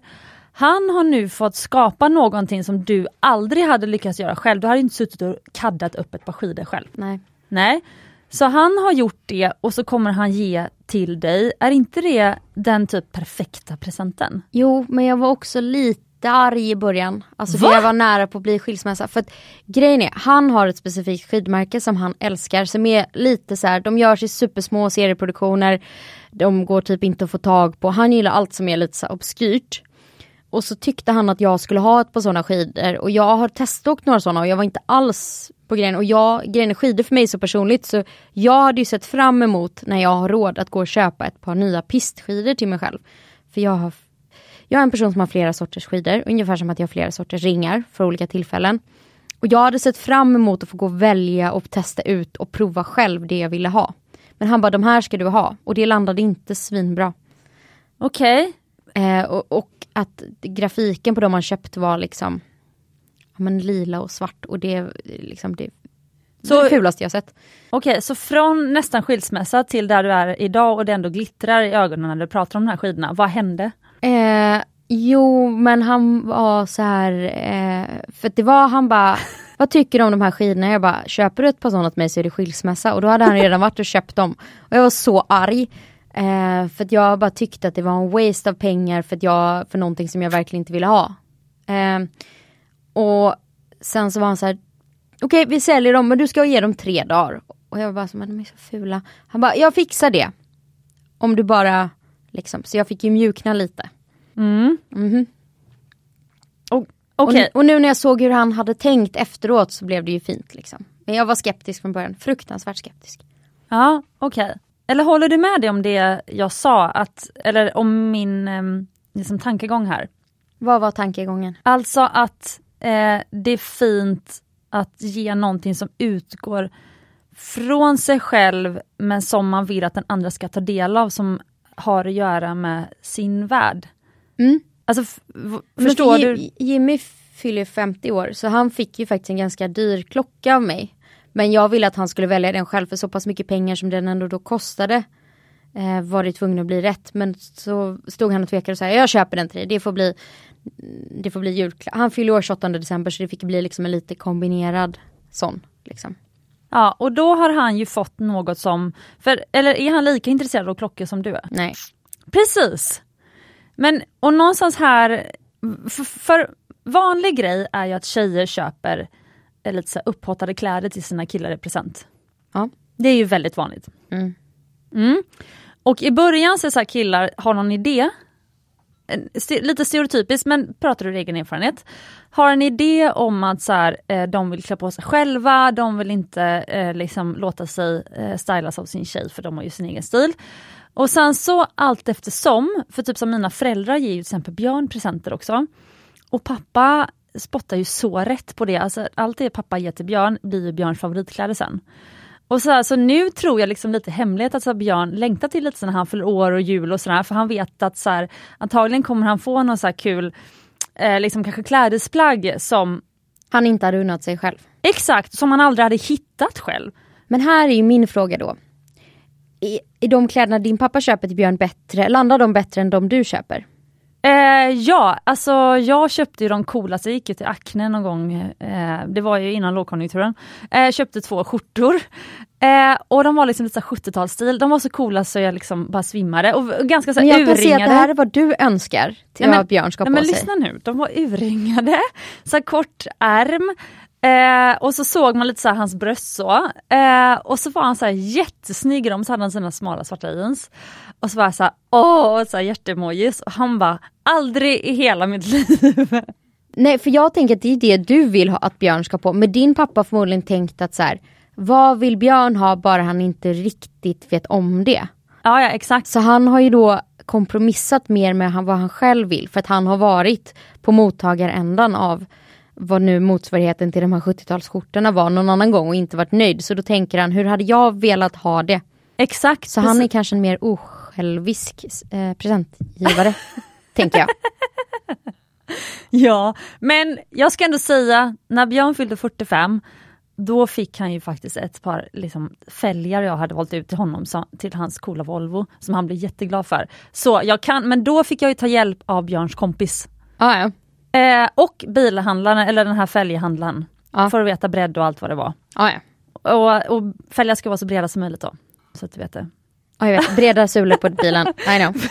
Han har nu fått skapa någonting som du aldrig hade lyckats göra själv. Du hade inte suttit och kaddat upp ett par skidor själv. Nej. Nej. Så han har gjort det och så kommer han ge till dig. Är inte det den typ perfekta presenten? Jo, men jag var också lite arg i början. Alltså för Va? jag var nära på att bli skilsmässa. För att grejen är, han har ett specifikt skidmärke som han älskar som är lite så här, de görs i supersmå serieproduktioner. De går typ inte att få tag på. Han gillar allt som är lite så obskyrt. Och så tyckte han att jag skulle ha ett par sådana skidor och jag har teståkt några sådana och jag var inte alls på grejen. Och jag, grejen är skidor för mig så personligt så jag hade ju sett fram emot när jag har råd att gå och köpa ett par nya pistskidor till mig själv. För jag har jag är en person som har flera sorters skidor, ungefär som att jag har flera sorters ringar för olika tillfällen. Och jag hade sett fram emot att få gå och välja och testa ut och prova själv det jag ville ha. Men han bara, de här ska du ha. Och det landade inte svinbra. Okej. Eh, och, och att grafiken på de man köpt var liksom ja, men lila och svart och det liksom det, Så- det fulaste jag sett. Okej, så från nästan skilsmässa till där du är idag och det ändå glittrar i ögonen när du pratar om de här skidorna. Vad hände? Eh, jo, men han var så här, eh, för det var han bara, vad tycker du om de här skidorna? Jag bara, köper du ett par sådana till mig så är det skilsmässa. Och då hade han redan varit och köpt dem. Och jag var så arg. Eh, för att jag bara tyckte att det var en waste av pengar för, att jag, för någonting som jag verkligen inte ville ha. Eh, och sen så var han så här, okej vi säljer dem men du ska ge dem tre dagar. Och jag var bara så, men de är så fula. Han bara, jag fixar det. Om du bara, liksom, så jag fick ju mjukna lite. Mm. Mhm. O- Okej, Och, och nu när jag såg hur han hade tänkt efteråt så blev det ju fint liksom. Men jag var skeptisk från början, fruktansvärt skeptisk. ja okej. eller håller du med dig om det jag sa, att, eller om min eh, liksom, tankegång här? Vad var tankegången? Alltså att eh, det är fint att ge någonting som utgår från sig själv men som man vill att den andra ska ta del av som har att göra med sin värld. Mm. Alltså, förstår för du? Jimmy fyller 50 år så han fick ju faktiskt en ganska dyr klocka av mig. Men jag ville att han skulle välja den själv för så pass mycket pengar som den ändå då kostade eh, var det tvungen att bli rätt. Men så stod han och tvekade och sa jag köper den till dig, det får bli, det får bli julklapp. Han fyller år 28 december så det fick bli liksom en lite kombinerad sån. Liksom. Ja, och då har han ju fått något som, för, eller är han lika intresserad av klockor som du är? Nej. Precis! Men, och någonstans här, för, för vanlig grej är ju att tjejer köper eh, lite så upphottade kläder till sina killar i present. Ja. Det är ju väldigt vanligt. Mm. Mm. Och i början så så killar, har någon idé, lite stereotypiskt men pratar ur egen erfarenhet, har en idé om att så här, eh, de vill klä på sig själva, de vill inte eh, liksom låta sig eh, stylas av sin tjej för de har ju sin egen stil. Och sen så allt eftersom, för typ som mina föräldrar ger ju till exempel Björn presenter också. Och pappa spottar ju så rätt på det, alltså allt det pappa ger till Björn blir ju Björns favoritkläder sen. Och så, här, så nu tror jag liksom lite hemlighet att så Björn längtar till lite när han fyller år och jul och sådär, för han vet att så här, antagligen kommer han få någon så kul, eh, liksom kanske klädesplagg som han inte hade unnat sig själv. Exakt, som han aldrig hade hittat själv. Men här är ju min fråga då. Är de kläderna din pappa köper till Björn bättre, landar de bättre än de du köper? Eh, ja, alltså jag köpte ju de coolaste, jag gick ju till Acne någon gång, eh, det var ju innan lågkonjunkturen. Eh, köpte två skjortor eh, och de var liksom lite 70-talsstil, de var så coola så jag liksom bara svimmade och ganska så Men jag urringade. kan se att det här är vad du önskar till nej, vad Björn ska nej, på men sig. Lyssna nu, de var urringade, så kort ärm, Eh, och så såg man lite så hans bröst så. Eh, och så var han så här jättesnygg, de så hade han sina smala svarta jeans. Och så var jag så här, åh, så här hjärtemojis. Och han bara, aldrig i hela mitt liv. Nej för jag tänker att det är det du vill ha att Björn ska på. Men din pappa förmodligen tänkt att så här, vad vill Björn ha bara han inte riktigt vet om det. Ja, ja exakt. Så han har ju då kompromissat mer med vad han själv vill för att han har varit på mottagarändan av vad nu motsvarigheten till de här 70-talsskjortorna var någon annan gång och inte varit nöjd. Så då tänker han, hur hade jag velat ha det? Exakt. Så han är kanske en mer osjälvisk eh, presentgivare, tänker jag. Ja, men jag ska ändå säga, när Björn fyllde 45, då fick han ju faktiskt ett par liksom, fälgar jag hade valt ut till honom, så, till hans coola Volvo, som han blev jätteglad för. Så jag kan, men då fick jag ju ta hjälp av Björns kompis. Ah, ja. Eh, och bilhandlaren, eller den här fälghandlaren. Ja. För att veta bredd och allt vad det var. Ah, ja. Och, och fälgar ska vara så breda som möjligt då. Så att du vet det. Ja, jag vet. Breda sulor på bilen. I know.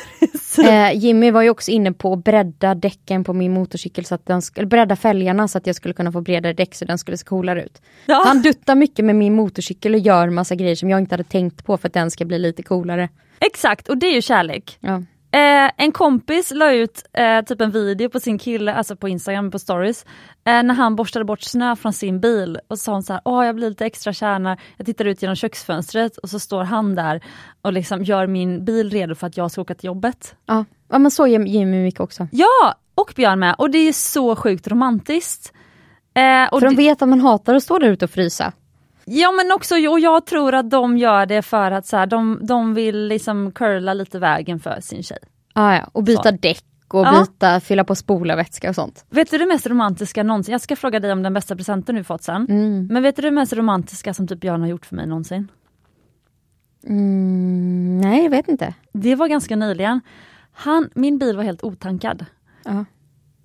Eh, Jimmy var ju också inne på att bredda däcken på min motorcykel, så att den eller bredda fälgarna så att jag skulle kunna få bredare däck så den skulle se coolare ut. Ja. Han duttar mycket med min motorcykel och gör massa grejer som jag inte hade tänkt på för att den ska bli lite coolare. Exakt, och det är ju kärlek. Ja. Eh, en kompis la ut eh, typ en video på sin kille, alltså på Instagram, på stories, eh, när han borstade bort snö från sin bil och så sa hon så här, åh jag blir lite extra kär när jag tittar ut genom köksfönstret och så står han där och liksom gör min bil redo för att jag ska åka till jobbet. Ja, ja men så gör Jimmy mycket också. Ja, och Björn med, och det är så sjukt romantiskt. Eh, För de vet att man hatar att stå där ute och frysa. Ja men också, och jag tror att de gör det för att så här, de, de vill liksom curla lite vägen för sin tjej. Ah, ja. Och byta Så. däck och Ja. byta, fylla på spolarvätska och sånt. Vet du det mest romantiska någonsin? Jag ska fråga dig om den bästa presenten du fått sen. Mm. Men vet du det mest romantiska som typ Björn har gjort för mig någonsin? Mm, nej, jag vet inte. Det var ganska nyligen. Han, min bil var helt otankad. Ja.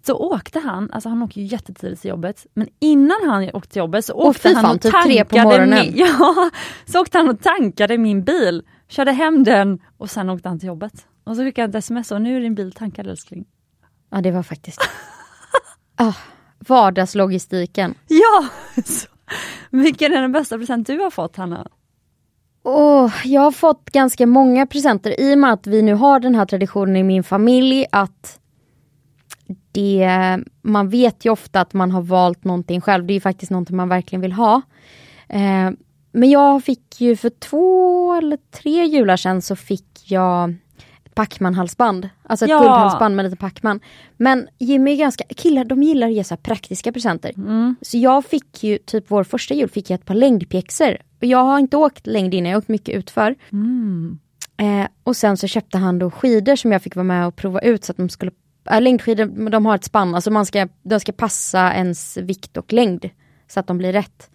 Så åkte han, alltså han åker ju jättetidigt till jobbet, men innan han åkte till jobbet så Åh, åkte fy han fan, och typ tankade. Min, ja, så åkte han och tankade min bil, körde hem den och sen åkte han till jobbet. Och så skickade han ett sms och nu är din bil tankad älskling. ja, det var faktiskt... ah, vardagslogistiken. Ja! Så, vilken är den bästa present du har fått Hanna? Åh, jag har fått ganska många presenter i och med att vi nu har den här traditionen i min familj att det, man vet ju ofta att man har valt någonting själv. Det är faktiskt någonting man verkligen vill ha. Eh, men jag fick ju för två eller tre jular sedan så fick jag ett Pacman-halsband. Alltså ett Ja. guldhalsband med lite Pacman. Men Jimmy är ganska, killar de gillar att ge så praktiska presenter. Mm. Så jag fick ju, typ vår första jul fick jag ett par längdpjäxor. Och jag har inte åkt längd innan, jag har åkt mycket utför. Mm. Eh, och sen så köpte han då skidor som jag fick vara med och prova ut så att de skulle Längdskidor de har ett spann, alltså man ska, de ska passa ens vikt och längd så att de blir rätt.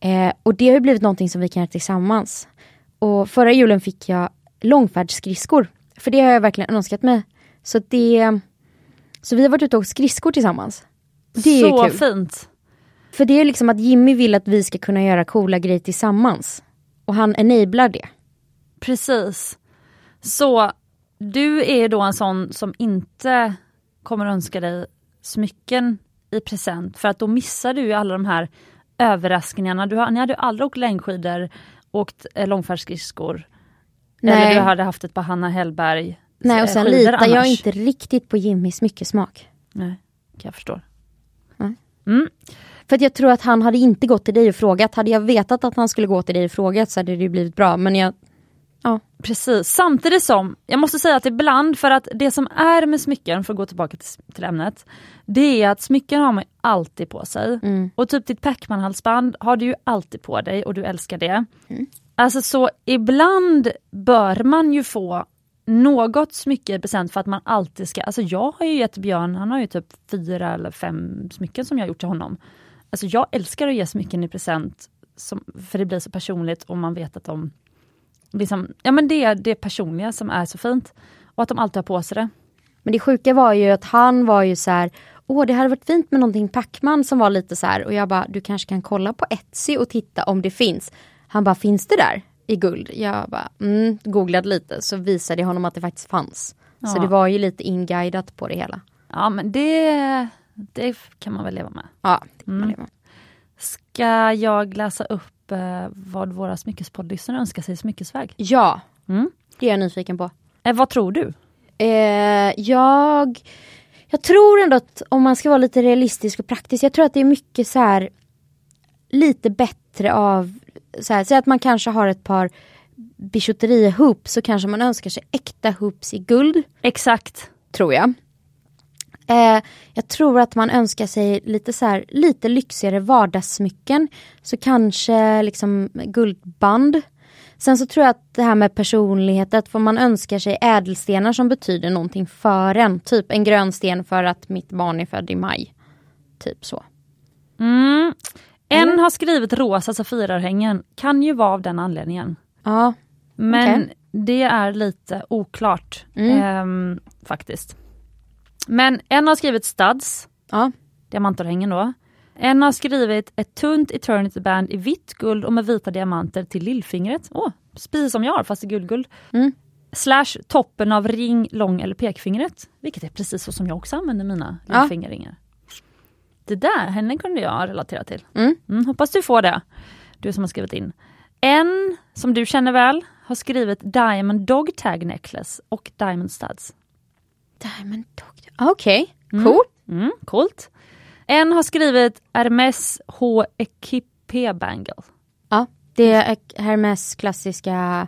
Eh, och det har blivit någonting som vi kan göra tillsammans. Och förra julen fick jag långfärdsskridskor. För det har jag verkligen önskat mig. Så det Så vi har varit ute och åkt skridskor tillsammans. Det är Så ju kul. fint. För det är liksom att Jimmy vill att vi ska kunna göra coola grejer tillsammans. Och han enablar det. Precis. Så du är då en sån som inte kommer önska dig smycken i present för att då missar du ju alla de här överraskningarna. Du ni hade ju aldrig åkt längdskidor, åkt eh, långfärdsskridskor. Eller du hade haft ett par Hanna Hellberg Nej och eh, sen litar jag annars. inte riktigt på Jimmys smyckesmak. Nej, jag förstå. Nej. Mm. För att jag tror att han hade inte gått till dig och frågat. Hade jag vetat att han skulle gå till dig och frågat så hade det blivit bra. Men jag, ja. Precis, samtidigt som, jag måste säga att ibland, för att det som är med smycken, för att gå tillbaka till, till ämnet, det är att smycken har man alltid på sig. Mm. Och typ ditt Pacman-halsband har du ju alltid på dig och du älskar det. Alltså så ibland bör man ju få något smycke i present för att man alltid ska, alltså jag har ju gett Björn, han har ju typ fyra eller fem smycken som jag har gjort till honom. Alltså jag älskar att ge smycken i present, som, för det blir så personligt och man vet att de liksom, ja men det är det personliga som är så fint. Och att de alltid har på sig det. Men det sjuka var ju att han var ju så här. Åh det hade varit fint med någonting Pacman som var lite så här. Och jag bara, du kanske kan kolla på Etsy och titta om det finns. Han bara, finns det där i guld? Jag bara, mm, googlade lite så visade jag honom att det faktiskt fanns. Så Ja. det var ju lite inguidat på det hela. Ja men det, det kan man väl leva med. Ja, det kan man Mm. leva med. Ska jag läsa upp eh, vad våra smyckespoddlyssnare önskar sig i smyckesväg? ja, Mm. det är jag nyfiken på. Eh, vad tror du? Eh, jag, jag tror ändå att om man ska vara lite realistisk och praktisk, jag tror att det är mycket så här lite bättre av, så här, säg att man kanske har ett par bijouteriehoops så kanske man önskar sig äkta hoops i guld, Exakt. tror jag. Eh, jag tror att man önskar sig lite så här, lite lyxigare vardagssmycken. Så kanske liksom guldband. Sen så tror jag att det här med personlighet, att får man önskar sig ädelstenar som betyder någonting för en. Typ en grön sten för att mitt barn är född i maj. Typ så. Mm. En Eller? har skrivit rosa safirarhängen, kan ju vara av den anledningen. Ja, Men Okej. det är lite oklart Mm. ehm, faktiskt. Men en har skrivit studs, ja. diamantorhängen då. En har skrivit ett tunt eternity band i vitt guld och med vita diamanter till lillfingret. Åh, precis som jag har fast i guldguld. Mm. Slash toppen av ring, lång eller pekfingret. Vilket är precis så som jag också använder mina Ja. lillfingerringar. Det där, henne kunde jag relatera till. Mm. Mm, hoppas du får det, du som har skrivit in. En som du känner väl har skrivit Diamond Dog Tag Necklace och Diamond Studs. Diamond Dog. Ah, Okej, Mm. coolt. Mm, coolt. En har skrivit Hermes H Equipé Bangle. Ja, det är Hermes klassiska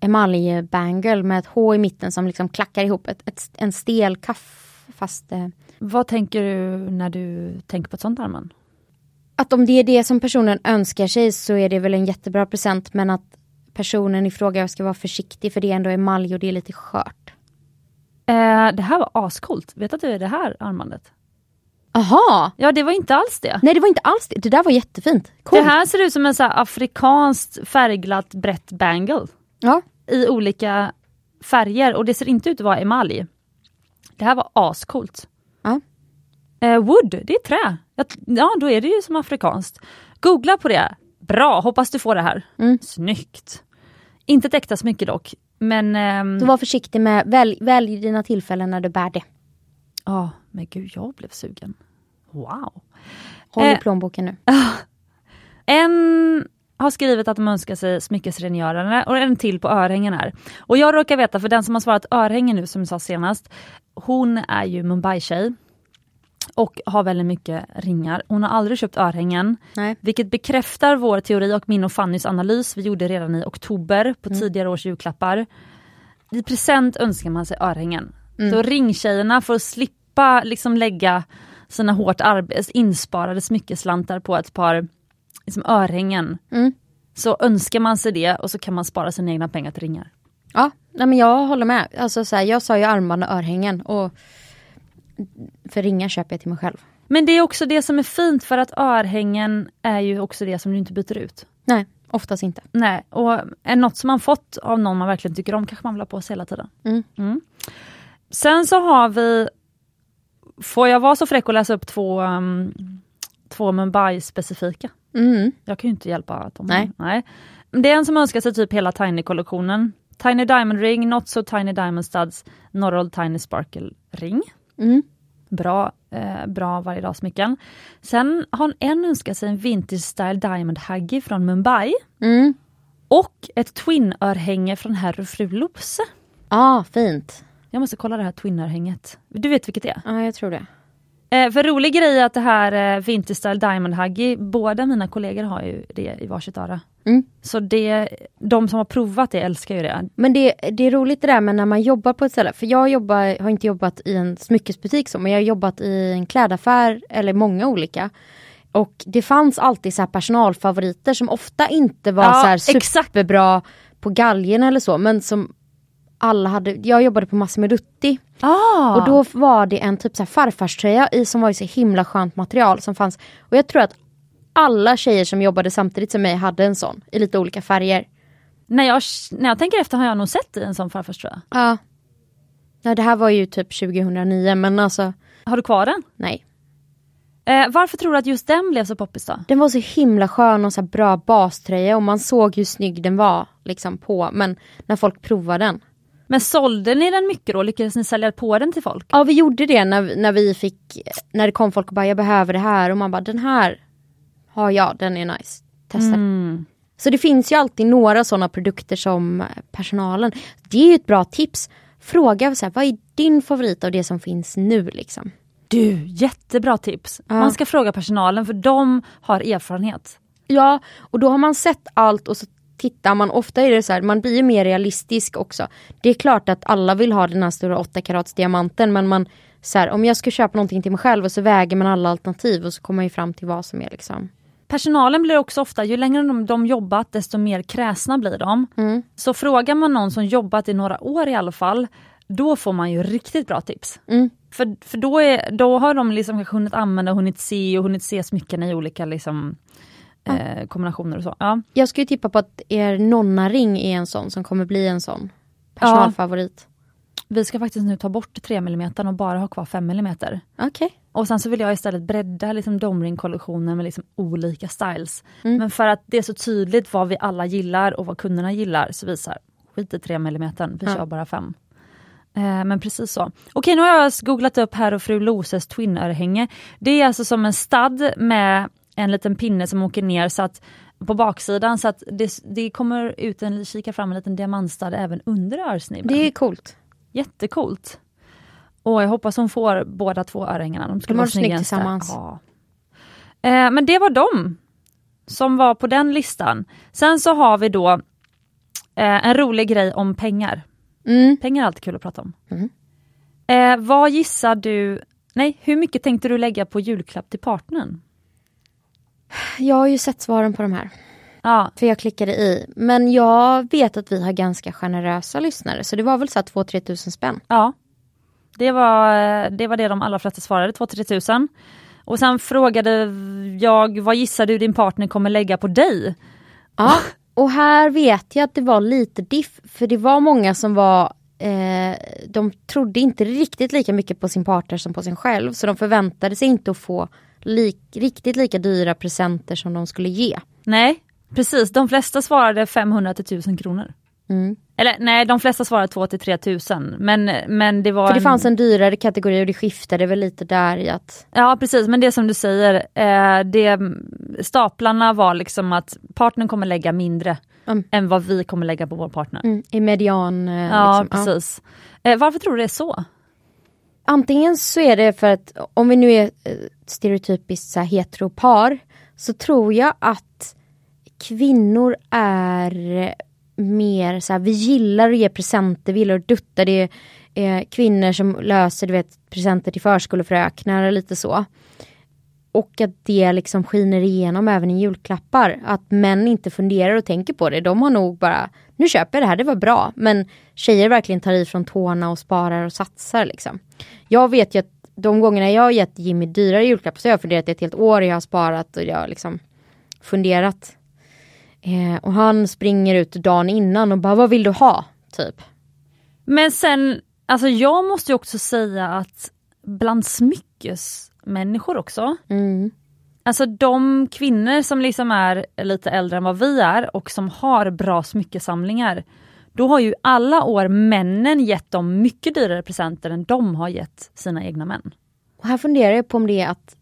emaljbangle med ett H i mitten som liksom klackar ihop. Ett, ett, en stel kaff fast eh, Vad tänker du när du tänker på ett sånt armband? att om det är det som personen önskar sig så är det väl en jättebra present men att personen i fråga ska vara försiktig för det är ändå emalj och det är lite skört. Eh, det här var ascoolt. Vet att det är det här armbandet? Aha! Ja, det var inte alls det. Nej det var inte alls det, det där var jättefint. Coolt. Det här ser ut som en så här afrikanskt färgglatt brett bangle. Ja. i olika färger och det ser inte ut att vara emalj. Det här var ascoolt. Ja. Eh, wood, det är trä. Ja, då är det ju som afrikanskt. Googla på det. Bra, hoppas du får det här. Mm. Snyggt. Inte ett äkta smycke dock, men... ehm, Så var försiktig med, välj, välj dina tillfällen när du bär det. Ja, men gud, jag blev sugen. Wow. Håll i Eh. plånboken nu. En har skrivit att de önskar sig smyckesrengörare och en till på örhängen här. Och jag råkar veta, för den som har svarat örhängen nu som jag sa senast, hon är ju Mumbai-tjej. Och har väldigt mycket ringar. Hon har aldrig köpt örhängen. Nej. Vilket bekräftar vår teori och min och Fannys analys vi gjorde redan i oktober på Mm. tidigare års julklappar. I present önskar man sig örhängen. Mm. Så ringtjejerna får slippa liksom lägga sina hårt insparade smyckeslantar på ett par liksom örhängen. Mm. Så önskar man sig det och så kan man spara sina egna pengar till ringar. Ja, nej men jag håller med. Alltså så här, jag sa ju armband och örhängen och för ringar köper jag till mig själv. Men det är också det som är fint för att örhängen är ju också det som du inte byter ut. Nej, oftast inte. Nej, och är något som man fått av någon man verkligen tycker om kanske man vill ha på sig hela tiden. Mm. Sen så har vi, får jag vara så fräck och läsa upp två, um, två Mumbai-specifika? Mm. Jag kan ju inte hjälpa att de Nej. Nej. Det är en som önskar sig typ hela Tiny-kollektionen. Tiny Diamond Ring, Not So Tiny Diamond Studs, Norrold Tiny Sparkle Ring. Mm. Bra, eh, bra varje dag smycken. Sen har en önskat sig en Vintage Style Diamond Huggy från Mumbai. Mm. Och ett twin-örhänge från herr och fru Lose. Ja, fint. Jag måste kolla det här twin-örhänget. Du vet vilket det är? Ja, jag tror det. Eh, för rolig grej är att det här eh, Style Diamond Huggy, båda mina kollegor har ju det i varsitt öra. Mm. Så det, de som har provat det älskar ju det. Men det, det är roligt det där med när man jobbar på ett ställe. För jag jobbar, har inte jobbat i en smyckesbutik så, men jag har jobbat i en klädaffär eller många olika. Och det fanns alltid så här personalfavoriter som ofta inte var Ja, så exakt. superbra på galgen eller så, men som alla hade. Jag jobbade på Massimo Dutti Ah. och då var det en typ så här farfarströja i som var i så himla skönt material som fanns. Och jag tror att alla tjejer som jobbade samtidigt som mig hade en sån i lite olika färger. när, jag, när jag tänker efter har jag nog sett i en sån farfars tror jag. Ja. Ja det här var ju typ 2009 men alltså Har du kvar den? nej. Eh, varför tror du att just den blev så poppis då? Den var så himla skön och så här bra baströja och man såg hur snygg den var liksom på men när folk provade den. Men sålde ni den mycket då? Lyckades ni sälja på den till folk? Ja vi gjorde det när, när vi fick, när det kom folk och bara jag behöver det här och man bara den här har jag, den är nice. Testa. Mm. Så det finns ju alltid några sådana produkter som personalen. Det är ju ett bra tips. Fråga så här, vad är din favorit av det som finns nu liksom? Du, jättebra tips. Ja. Man ska fråga personalen för de har erfarenhet. Ja, och då har man sett allt och så tittar man. Ofta är det så här, man blir mer realistisk också. Det är klart att alla vill ha den här stora 8 karats diamanten men man så här, om jag ska köpa någonting till mig själv och så väger man alla alternativ och så kommer man ju fram till vad som är liksom. Personalen blir också ofta, ju längre de, de jobbat desto mer kräsna blir de. Mm. Så frågar man någon som jobbat i några år i alla fall, då får man ju riktigt bra tips. Mm. För, för då, är, då har de liksom kanske hunnit använda, hunnit se och hunnit se smycken i olika liksom, eh, kombinationer och så. Ja. Jag skulle tippa på att er nonna-ring är en sån som kommer bli en sån personalfavorit. Vi ska faktiskt nu ta bort 3 mm och bara ha kvar 5 mm. Okej. Och sen så vill jag istället bredda liksom domring-kollektionen med liksom olika styles. Mm. Men för att det är så tydligt vad vi alla gillar och vad kunderna gillar så visar skit i 3 mm, vi Ja. kör bara 5. Eh, men precis så. Okej, nu har jag googlat upp herr och fru Loses twin-örhänge. Det är alltså som en stad med en liten pinne som åker ner så att på baksidan så att det, det kommer ut en, kika fram en liten diamantstad även under örsnibben. Det är coolt. Jättecoolt. Och jag hoppas hon får båda två örhängena. De skulle De vara snygga tillsammans. Ja. Eh, men det var de som var på den listan. Sen så har vi då eh, en rolig grej om pengar. Mm. Pengar är alltid kul att prata om. Mm. Eh, vad gissar du, nej hur mycket tänkte du lägga på julklapp till partnern? Jag har ju sett svaren på de här. Ja, För jag klickade i. Men jag vet att vi har ganska generösa lyssnare. Så det var väl så 2-3 tusen spänn. ja. Det var, det var det de allra flesta svarade, 2-3 tusen. Och sen frågade jag, vad gissar du din partner kommer lägga på dig? Ja. Och här vet jag att det var lite diff. För det var många som var eh, de trodde inte riktigt lika mycket på sin partner som på sin själv. Så de förväntade sig inte att få lik, riktigt lika dyra presenter som de skulle ge. Nej, precis. De flesta svarade 500 till 1000 kronor. Mm. Eller nej, de flesta svarade 2 till 3000. Men, men det var... För det fanns en dyrare kategori och det skiftade väl lite där i att Ja precis, men det som du säger, eh, det, staplarna var liksom att partnern kommer lägga mindre Mm. än vad vi kommer lägga på vår partner. mm, i median. Eh, Ja liksom, precis. Eh, varför tror du det är så? antingen så är det för att om vi nu är eh, stereotypiskt så här heteropar så tror jag att kvinnor är mer så här, vi gillar att ge presenter, vi gillar att dutta. Det är eh, kvinnor som löser du vet, presenter till förskolefröknar och lite så. Och att det liksom skiner igenom även i julklappar. Att män inte funderar och tänker på det. De har nog bara, nu köper jag det här, det var bra. Men tjejer verkligen tar i från tårna och sparar och satsar liksom. Jag vet ju att de gångerna jag har gett Jimmy dyrare julklappar så har jag funderat ett helt år. Jag har sparat och jag har liksom funderat. Eh, och han springer ut dagen innan och bara, vad vill du ha? Typ. Men sen, alltså jag måste ju också säga att bland smyckesmänniskor också. Mm. Alltså de kvinnor som liksom är lite äldre än vad vi är och som har bra smyckesamlingar. Då har ju alla år männen gett dem mycket dyrare presenter än de har gett sina egna män. Och här funderar jag på om det är att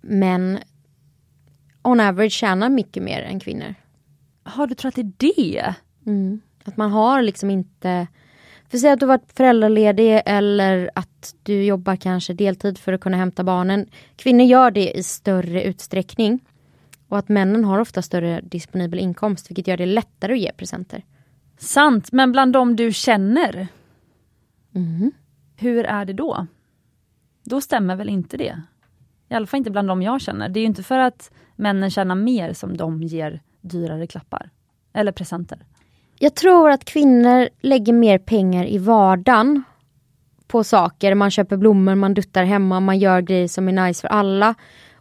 män on average tjänar mycket mer än kvinnor. Har du tror att det är det? Mm. Att man har liksom inte för säg att du varit föräldraledig eller att du jobbar kanske deltid för att kunna hämta barnen. Kvinnor gör det i större utsträckning. Och att männen har ofta större disponibel inkomst vilket gör det lättare att ge presenter. Sant, men bland de du känner, Mm. hur är det då? Då stämmer väl inte det? I alla fall inte bland de jag känner. Det är ju inte för att männen tjänar mer som de ger dyrare klappar. Eller presenter. Jag tror att kvinnor lägger mer pengar i vardagen på saker. Man köper blommor, man duttar hemma, man gör grejer som är nice för alla.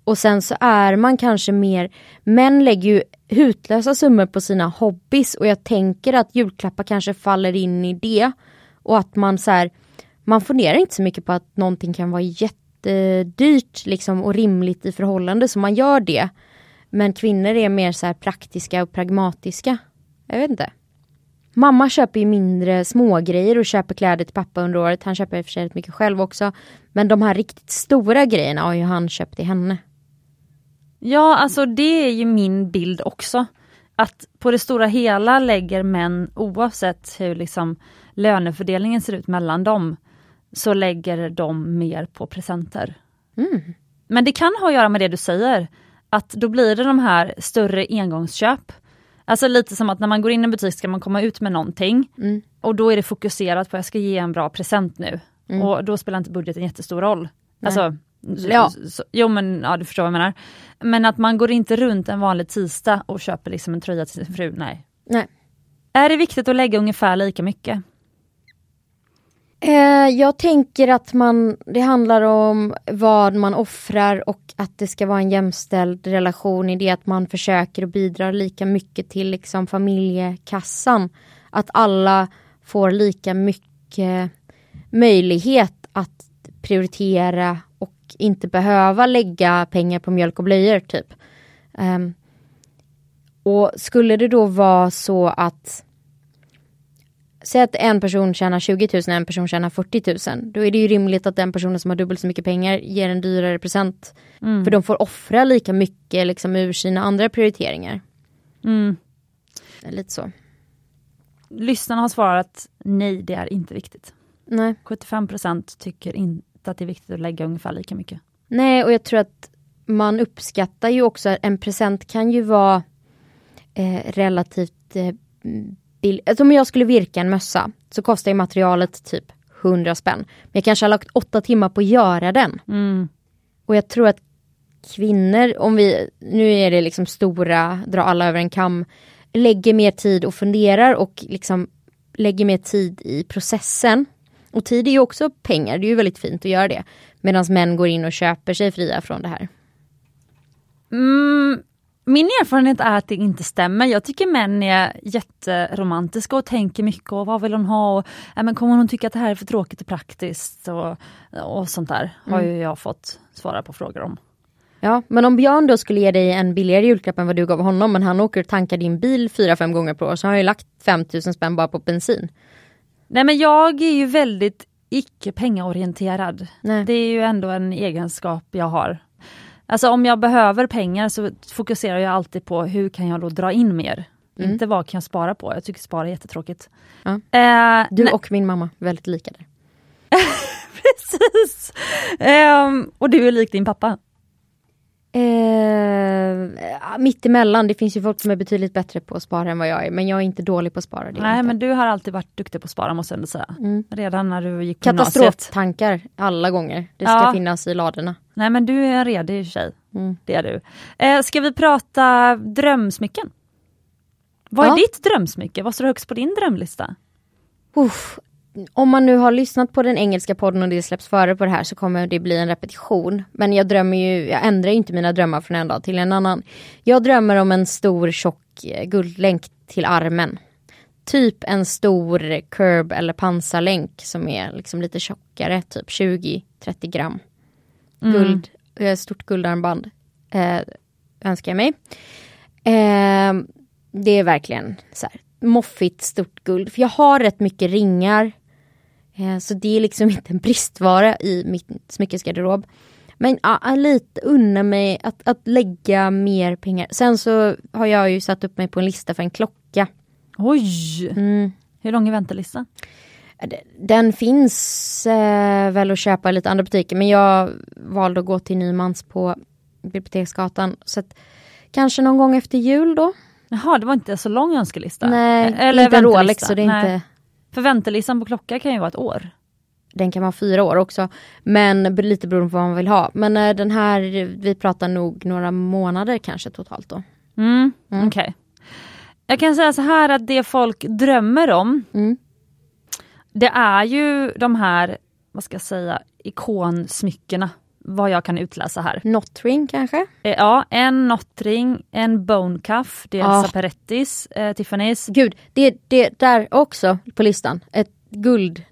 Och sen så är man kanske mer, män lägger ju hutlösa summor på sina hobbys och jag tänker att julklappar kanske faller in i det. Och att man så här, man funderar inte så mycket på att någonting kan vara jättedyrt liksom och rimligt i förhållande så man gör det. Men kvinnor är mer så praktiska och pragmatiska. Jag vet inte. Mamma köper ju mindre smågrejer och köper kläder till pappa under året. Han köper i och för sig rätt mycket själv också. Men de här riktigt stora grejerna har ju han köpt till henne. Ja, alltså det är ju min bild också. Att på det stora hela lägger män, oavsett hur liksom lönefördelningen ser ut mellan dem, så lägger de mer på presenter. Mm. Men det kan ha att göra med det du säger, att då blir det de här större engångsköp. Alltså lite som att när man går in i en butik ska man komma ut med någonting Mm. och då är det fokuserat på att jag ska ge en bra present nu. Mm. Och då spelar inte budgeten jättestor roll. Nej. Alltså, Ja. så, jo men ja, du förstår vad jag menar. Men att man går inte runt en vanlig tisdag och köper liksom en tröja till sin fru, nej. Nej. Är det viktigt att lägga ungefär lika mycket? Eh, jag tänker att man, det handlar om vad man offrar och att det ska vara en jämställd relation i det att man försöker och bidrar lika mycket till liksom familjekassan. Att alla får lika mycket möjlighet att prioritera och inte behöva lägga pengar på mjölk och blöjor typ. Ehm, och skulle det då vara så att Säg att en person tjänar 20 000 och en person tjänar 40 000. Då är det ju rimligt att den personen som har dubbelt så mycket pengar ger en dyrare present. Mm. För de får offra lika mycket liksom ur sina andra prioriteringar. Mm. Lite så. Lyssnarna har svarat nej, det är inte viktigt. Nej. 75% tycker inte att det är viktigt att lägga ungefär lika mycket. Nej, och jag tror att man uppskattar ju också en present kan ju vara eh, relativt eh, billig. Alltså om jag skulle virka en mössa så kostar ju materialet typ 100 spänn. Men jag kanske har lagt åtta timmar på att göra den. Mm. Och jag tror att kvinnor, om vi, nu är det liksom stora, dra alla över en kam, lägger mer tid och funderar och liksom lägger mer tid i processen. Och tid är ju också pengar, det är ju väldigt fint att göra det. Medan män går in och köper sig fria från det här. Mm, min erfarenhet är att det inte stämmer. Jag tycker män är jätteromantiska och tänker mycket och vad vill hon ha? Och, ja, men kommer hon tycka att det här är för tråkigt och praktiskt? Och, och sånt där har ju jag fått svara på frågor om. Ja, men om Björn då skulle ge dig en billigare julklapp än vad du gav honom men han åker och tankar din bil fyra fem gånger per år så har han ju lagt 5000 spänn bara på bensin. Nej men jag är ju väldigt icke pengaorienterad. Nej. Det är ju ändå en egenskap jag har. Alltså om jag behöver pengar så fokuserar jag alltid på hur kan jag då dra in mer? Mm. Inte vad kan jag spara på? Jag tycker spara är jättetråkigt. Ja. Eh, Du och min mamma, väldigt lika där. precis. Ehm, och du är lik din pappa. Eh, mitt emellan, det finns ju folk som är betydligt bättre på att spara än vad jag är, men jag är inte dålig på att spara. Det är Nej inte. men du har alltid varit duktig på att spara måste jag ändå säga. Mm. Redan när du gick på gymnasiet. Katastroftankar alla gånger. Det ska Ja. finnas i ladorna. Nej men du är en redig tjej. Mm. Det är du. Eh, ska vi prata drömsmycken? Vad är Ja. ditt drömsmycke? Vad står högst på din drömlista? Uff. Om man nu har lyssnat på den engelska podden och det släpps före på det här så kommer det bli en repetition. Men jag drömmer ju, jag ändrar ju inte mina drömmar från en dag till en annan. Jag drömmer om en stor tjock eh, guldlänk till armen. Typ en stor curb eller pansarlänk som är liksom lite tjockare, typ 20-30 gram. Guld, eh, stort guldarmband eh, önskar jag mig. Eh, det är verkligen så här, moffigt stort guld. För jag har rätt mycket ringar. Eh, så det är liksom inte en bristvara i mitt smyckesgarderob. Men ja, lite unnar mig att, att lägga mer pengar. Sen så har jag ju satt upp mig på en lista för en klocka. Oj! Mm. Hur lång är väntelistan? Den finns eh, väl att köpa i lite andra butiker men jag valde att gå till Nymans på Biblioteksgatan. Så att, kanske någon gång efter jul då? Jaha, det var inte så lång önskelista? Nej, Eller inte. Rolex så det är Nej. inte... För väntelistan på klocka kan ju vara ett år. Den kan vara fyra år också. Men lite beroende på vad man vill ha. Men eh, den här, vi pratar nog några månader kanske totalt då. Mm, Mm. Okej. Jag kan säga så här att det folk drömmer om, Mm. det är ju de här, vad ska jag säga, ikonsmyckena. Vad jag kan utläsa här. Notring kanske? Eh, Ja, en nottring, en bone cuff, det är Ah. Elsa Perettis, eh, Tiffany's. Gud, det det där också på listan. Ett guld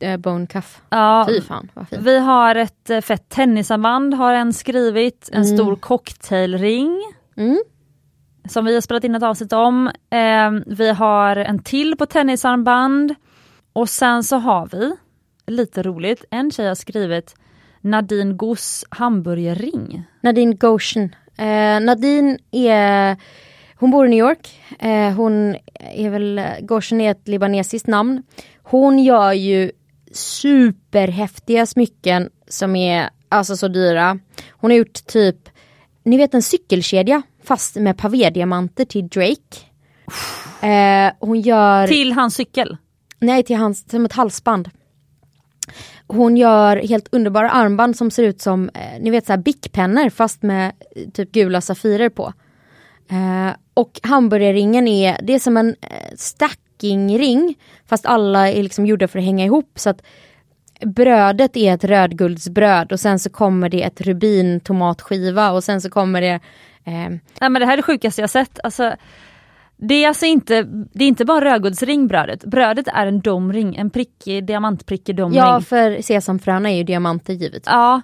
eh, bone cuff. Ja, Fy fan vad fint. vi har ett eh, fett tennisarmband har en skrivit, en Mm. stor cocktailring. Mm. som vi har spelat in ett avsnitt om. Eh, vi har en till på tennisarmband. Och sen så har vi, lite roligt, en tjej har skrivit Nadine Goss hamburgerring. Nadine Goshen. Eh, Nadine är, hon bor i New York. Eh, hon är väl, Goshen är ett libanesiskt namn. Hon gör ju superhäftiga smycken som är alltså så dyra. Hon har gjort typ, ni vet en cykelkedja fast med pavédiamanter till Drake. Eh, hon gör... Till hans cykel. Nej, till hans, som ett halsband. Hon gör helt underbara armband som ser ut som, eh, ni vet så här bickpennor fast med eh, typ gula safirer på. Eh, och hamburgerringen är, det är som en eh, stackingring fast alla är liksom gjorda för att hänga ihop så att brödet är ett rödguldsbröd och sen så kommer det ett rubin tomatskiva och sen så kommer det eh, Nej men det här är det sjukaste jag sett. Alltså, det är alltså inte, det är inte bara rödguldsring brödet. Brödet är en domring, en prickig, diamantprickig domring. ja för sesamfröna är ju diamanter givetvis. Ja,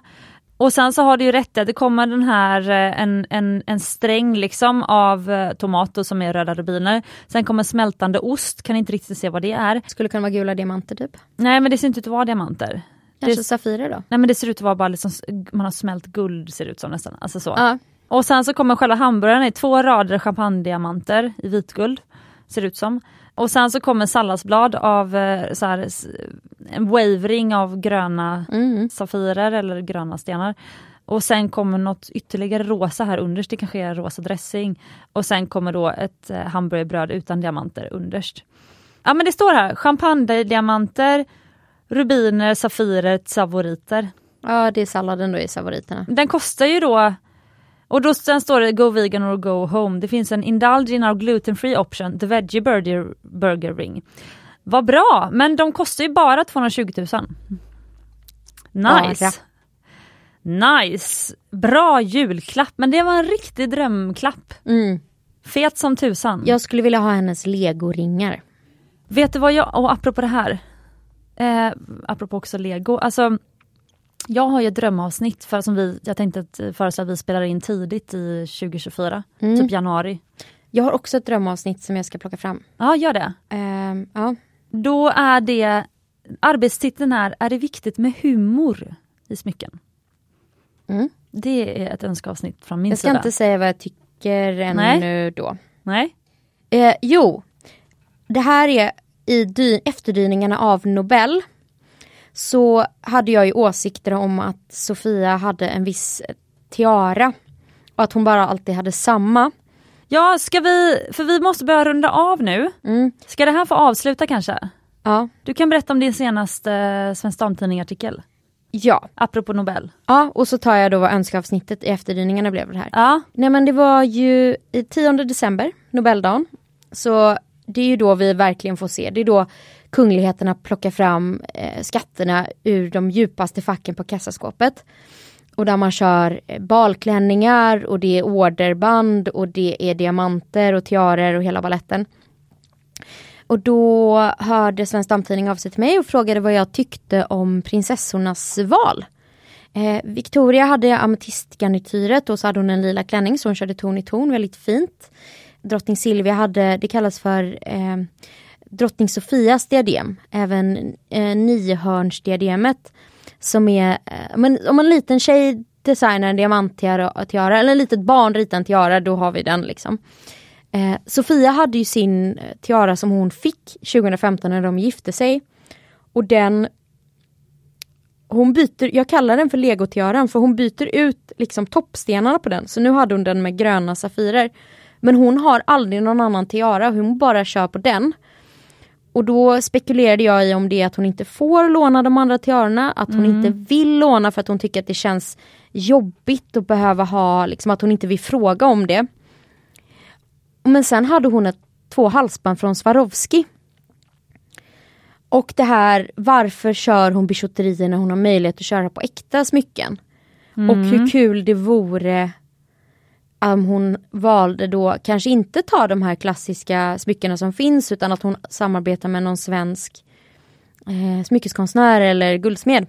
och sen så har du ju rätt, det kommer den här eh, en, en, en sträng liksom av eh, tomater som är röda rubiner. Sen kommer smältande ost, kan inte riktigt se vad det är. Skulle kunna vara gula diamanter typ. Nej men det ser inte ut att vara diamanter. Kanske Det- safirer då? Nej men det ser ut att vara bara liksom, man har smält guld ser det ut som nästan. Alltså så. Ja. Och sen så kommer själva hamburgaren i två rader champagnediamanter i vitguld. Ser det ut som. Och sen så kommer salladsblad av eh, så här, en wavering av gröna Mm. safirer eller gröna stenar. Och sen kommer något ytterligare rosa här underst, det kanske är rosa dressing. Och sen kommer då ett eh, hamburgerbröd utan diamanter underst. Ja men det står här, champagnediamanter, rubiner, safirer, savoriter. ja, det är salladen då i favoriterna. Den kostar ju då och då sen står det Go vegan or go home. Det finns en Indulge in our gluten free option, the veggie burger, burger ring. Vad bra, men de kostar ju bara 220 000. Nice. Nice. Bra julklapp, men det var en riktig drömklapp. Mm. Fet som tusan. Jag skulle vilja ha hennes legoringar. Vet du vad jag, och apropå det här, eh, apropå också lego, alltså jag har ju ett drömavsnitt för som vi, jag tänkte att eh, föreslå att vi spelar in tidigt i 2024, Mm. typ januari. Jag har också ett drömavsnitt som jag ska plocka fram. Ja, gör det. Ehm, ja. Då är det, arbetstiteln är Är det viktigt med humor i smycken? Mm. Det är ett önskeavsnitt från min Jag ska sida. inte säga vad jag tycker ännu Nej. då. Nej? Eh, jo, det här är i dy- efterdyningarna av Nobel. Så hade jag ju åsikter om att Sofia hade en viss tiara. Och att hon bara alltid hade samma. Ja, ska vi, för vi måste börja runda av nu. Mm. Ska det här få avsluta kanske? Ja. Du kan berätta om din senaste eh, Svensk Damtidning-artikel, Ja. apropå Nobel. ja, och så tar jag då vad önskeavsnittet i efterdyningarna blev det här. Ja, Nej men det var ju i 10 december, Nobeldagen. Så det är ju då vi verkligen får se, det är då kungligheterna plockar fram eh, skatterna ur de djupaste facken på kassaskåpet. Och där man kör eh, balklänningar och det är orderband och det är diamanter och tiarer och hela balletten. Och då hörde Svensk Damtidning av sig till mig och frågade vad jag tyckte om prinsessornas val. Eh, Victoria hade ametistgarnityret och så hade hon en lila klänning så hon körde ton i ton, väldigt fint. Drottning Silvia hade, det kallas för eh, Drottning Sofias diadem, även eh, niohörnsdiademet. Som är, eh, men om en liten tjej designar en diamanttiara, eller ett litet barn ritar en tiara, då har vi den liksom. Eh, Sofia hade ju sin eh, tiara som hon fick 2015 när de gifte sig. Och den hon byter, jag kallar den för legotiaran för hon byter ut liksom toppstenarna på den. Så nu hade hon den med gröna safirer. Men hon har aldrig någon annan tiara, hon bara kör på den. Och då spekulerade jag i om det är att hon inte får låna de andra tiarorna, att hon inte vill låna för att hon tycker att det känns jobbigt att behöva ha, liksom att hon inte vill fråga om det. Men sen hade hon ett, två halsband från Swarovski. Och det här, varför kör hon bijouterier när hon har möjlighet att köra på äkta smycken? Och hur kul det vore om hon valde då kanske inte ta de här klassiska smyckena som finns utan att hon samarbetar med någon svensk eh, smyckeskonstnär eller guldsmed.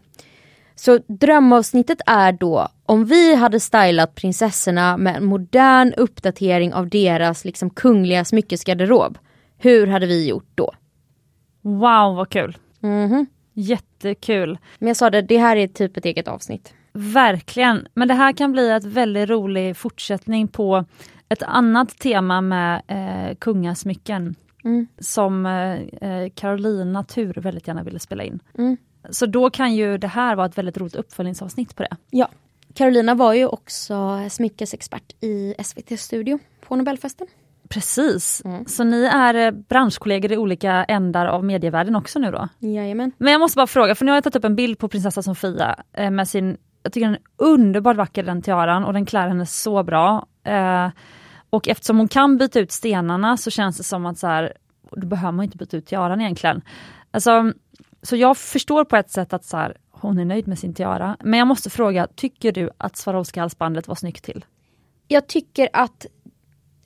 Så drömavsnittet är då om vi hade stylat prinsessorna med en modern uppdatering av deras liksom kungliga smyckesgarderob. Hur hade vi gjort då? wow vad kul. Mhm. Jättekul. Men jag sa det, det här är typ ett eget avsnitt. Verkligen. Men det här kan bli ett väldigt rolig fortsättning på ett annat tema med eh, kungasmycken. Mm. Som eh, eh, Carolina Tur väldigt gärna ville spela in. Mm. Så då kan ju det här vara ett väldigt roligt uppföljningsavsnitt på det. Ja. Carolina var ju också smyckesexpert i SVT-studio på Nobelfesten. Precis. Mm. Så ni är eh, branschkollegor i olika ändar av medievärlden också nu då? Jajamän. Men jag måste bara fråga, för nu har jag tagit upp en bild på prinsessa Sofia eh, med sin, jag tycker den är underbart vacker den tiaran och den klär henne så bra. Eh, och eftersom hon kan byta ut stenarna så känns det som att så här, då behöver man inte byta ut tiaran egentligen. Alltså, så jag förstår på ett sätt att så här, hon är nöjd med sin tiara. Men jag måste fråga, tycker du att Swarovski-halsbandet var snyggt till? Jag tycker att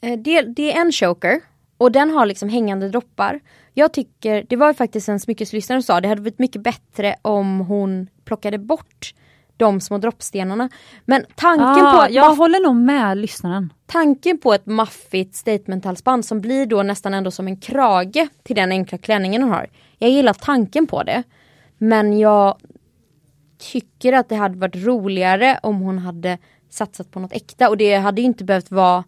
eh, det, det är en choker och den har liksom hängande droppar. Jag tycker, det var ju faktiskt en smyckeslyssnare som sa det hade varit mycket bättre om hon plockade bort de små droppstenarna. Men tanken, Ah, på, att jag håller nog med lyssnaren. tanken på ett maffigt statementhalsband som blir då nästan ändå som en krage till den enkla klänningen hon har. Jag gillar tanken på det. Men jag tycker att det hade varit roligare om hon hade satsat på något äkta och det hade ju inte behövt vara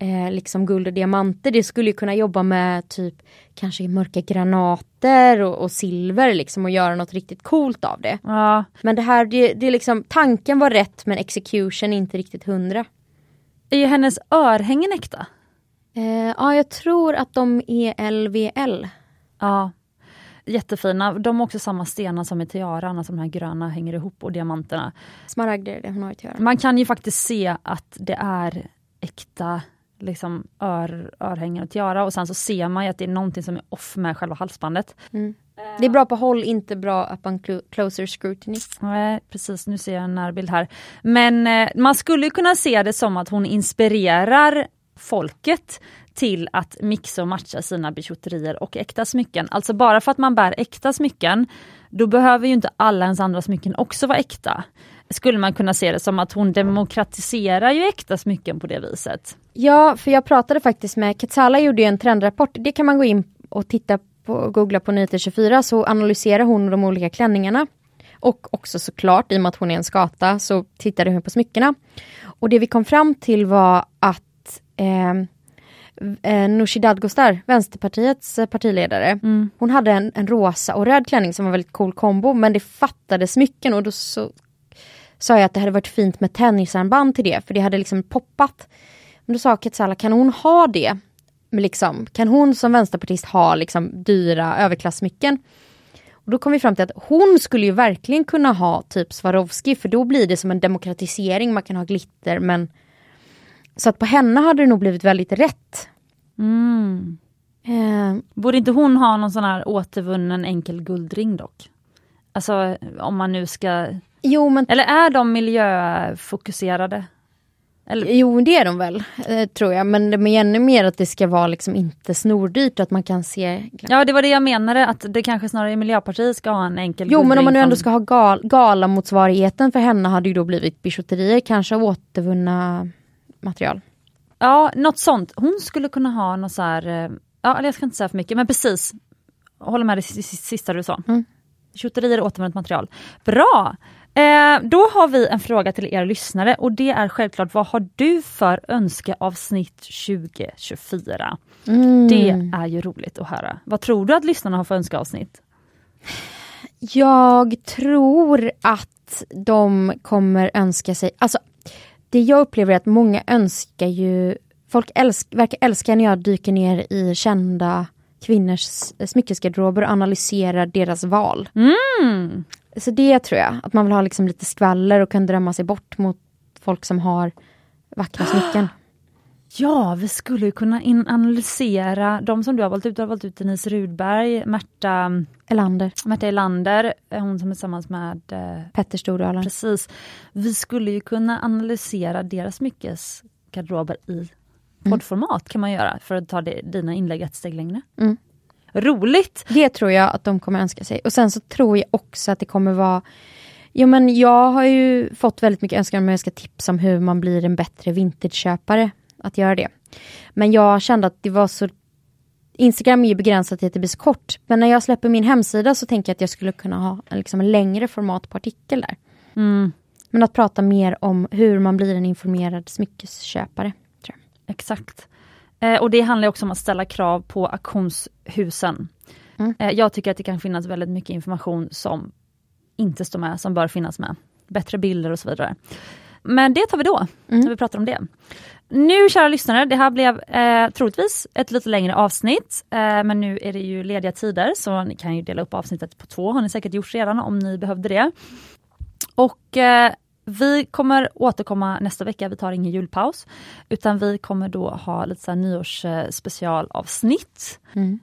eh, liksom guld och diamanter. Det skulle ju kunna jobba med typ kanske mörka granater och, och silver liksom och göra något riktigt coolt av det. Ja, Men det här, det, det är liksom, tanken var rätt men execution inte riktigt hundra. är hennes örhängen äkta? Eh, ja, jag tror att de är LVL. Ja, jättefina. De har också samma stenar som i tiaran, alltså de här gröna hänger ihop och diamanterna. Smaragder är det hon har att göra. Man kan ju faktiskt se att det är äkta liksom ör, örhängen och tiara och sen så ser man ju att det är någonting som är off med själva halsbandet. Det är bra på håll, inte bra upon clo- closer scrutiny. Nej, precis, nu ser jag en närbild här. Men eh, man skulle kunna se det som att hon inspirerar folket till att mixa och matcha sina bijouterier och äkta smycken. Alltså bara för att man bär äkta smycken, då behöver ju inte alla ens andra smycken också vara äkta. Skulle man kunna se det som att hon demokratiserar ju äkta smycken på det viset. Ja, för jag pratade faktiskt med Ketsala gjorde ju en trendrapport. Det kan man gå in och titta på, googla på Nyheter 24 så analyserar hon de olika klänningarna. Och också såklart, i och med att hon är en skata, så tittade hon på smyckena. Och det vi kom fram till var att eh, eh, Nooshi Dadgostar, Vänsterpartiets eh, partiledare. Mm. Hon hade en, en rosa och röd klänning som var väldigt cool kombo men det fattades smycken och då så sa jag att det hade varit fint med tennisarmband till det för det hade liksom poppat. Men då sa Ketsala, kan hon ha det? Liksom, kan hon som vänsterpartist ha liksom dyra överklassmycken? Och då kom vi fram till att hon skulle ju verkligen kunna ha typ Swarovski för då blir det som en demokratisering, man kan ha glitter men så att på henne hade det nog blivit väldigt rätt. Mm. Eh, Borde inte hon ha någon sån här återvunnen enkel guldring dock? Alltså om man nu ska... jo men Eller är de miljöfokuserade? Eller, Jo det är de väl, eh, tror jag. Men det är ännu mer att det ska vara liksom inte snordyrt, att man kan se... ja det var det jag menade, att det kanske snarare är Miljöpartiet ska ha en enkel Jo men om man nu ändå ska ha gal galamotsvarigheten för henne hade ju då blivit bijouterier, kanske återvunna material. Ja, något sånt. Hon skulle kunna ha något så här, eh, ja eller jag ska inte säga för mycket, men precis. Jag håller med det sista du sa. Mm. Tjotterier och återvunnet material. Bra! Eh, då har vi en fråga till er lyssnare och det är självklart, vad har du för önskeavsnitt 2024? Mm. Det är ju roligt att höra. Vad tror du att lyssnarna har för önskeavsnitt? Jag tror att de kommer önska sig, alltså det jag upplever är att många önskar ju, folk älsk, verkar älska när jag dyker ner i kända kvinnors smyckesgarderober och analyserar deras val. Mm. Så det tror jag, att man vill ha liksom lite skvaller och kan drömma sig bort mot folk som har vackra smycken. Ja, vi skulle ju kunna analysera de som du har valt ut. Du har valt ut Denise Rudberg, Märta, Elander, Märta Elander, eh, hon som är tillsammans med eh, Petter Stordalen. Precis. Vi skulle ju kunna analysera deras smyckesgarderober i poddformat kan man göra för att ta det, dina inlägg ett steg längre. Mm. Roligt! Det tror jag att de kommer önska sig. Och sen så tror jag också att det kommer vara Jo men jag har ju fått väldigt mycket önskan om jag ska tipsa om hur man blir en bättre vintageköpare. Att göra det. Men jag kände att det var så Instagram är ju begränsat till att det blir så kort. Men när jag släpper min hemsida så tänker jag att jag skulle kunna ha liksom en längre format på artikel där. Mm, Men att prata mer om hur man blir en informerad smyckesköpare. Tror jag. exakt. Eh, och det handlar också om att ställa krav på auktionshusen. Mm. Eh, jag tycker att det kan finnas väldigt mycket information som inte står med, som bör finnas med. Bättre bilder och så vidare. Men det tar vi då, Mm. när vi pratar om det. Nu kära lyssnare, det här blev eh, troligtvis ett lite längre avsnitt. Eh, men nu är det ju lediga tider så ni kan ju dela upp avsnittet på två, har ni säkert gjort redan om ni behövde det. Och eh, vi kommer återkomma nästa vecka, vi tar ingen julpaus. Utan vi kommer då ha lite så här nyårsspecialavsnitt. Mm.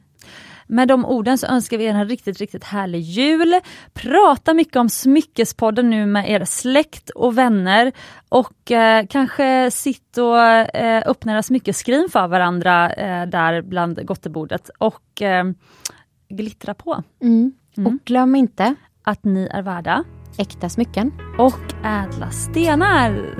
Med de orden så önskar vi er en riktigt, riktigt härlig jul. Prata mycket om Smyckespodden nu med er släkt och vänner. Och eh, kanske sitt och eh, öppna era smyckeskrin för varandra eh, där bland gottebordet. Och eh, glittra på Mm. Mm. Och glöm inte att ni är värda äkta smycken. och ädla stenar.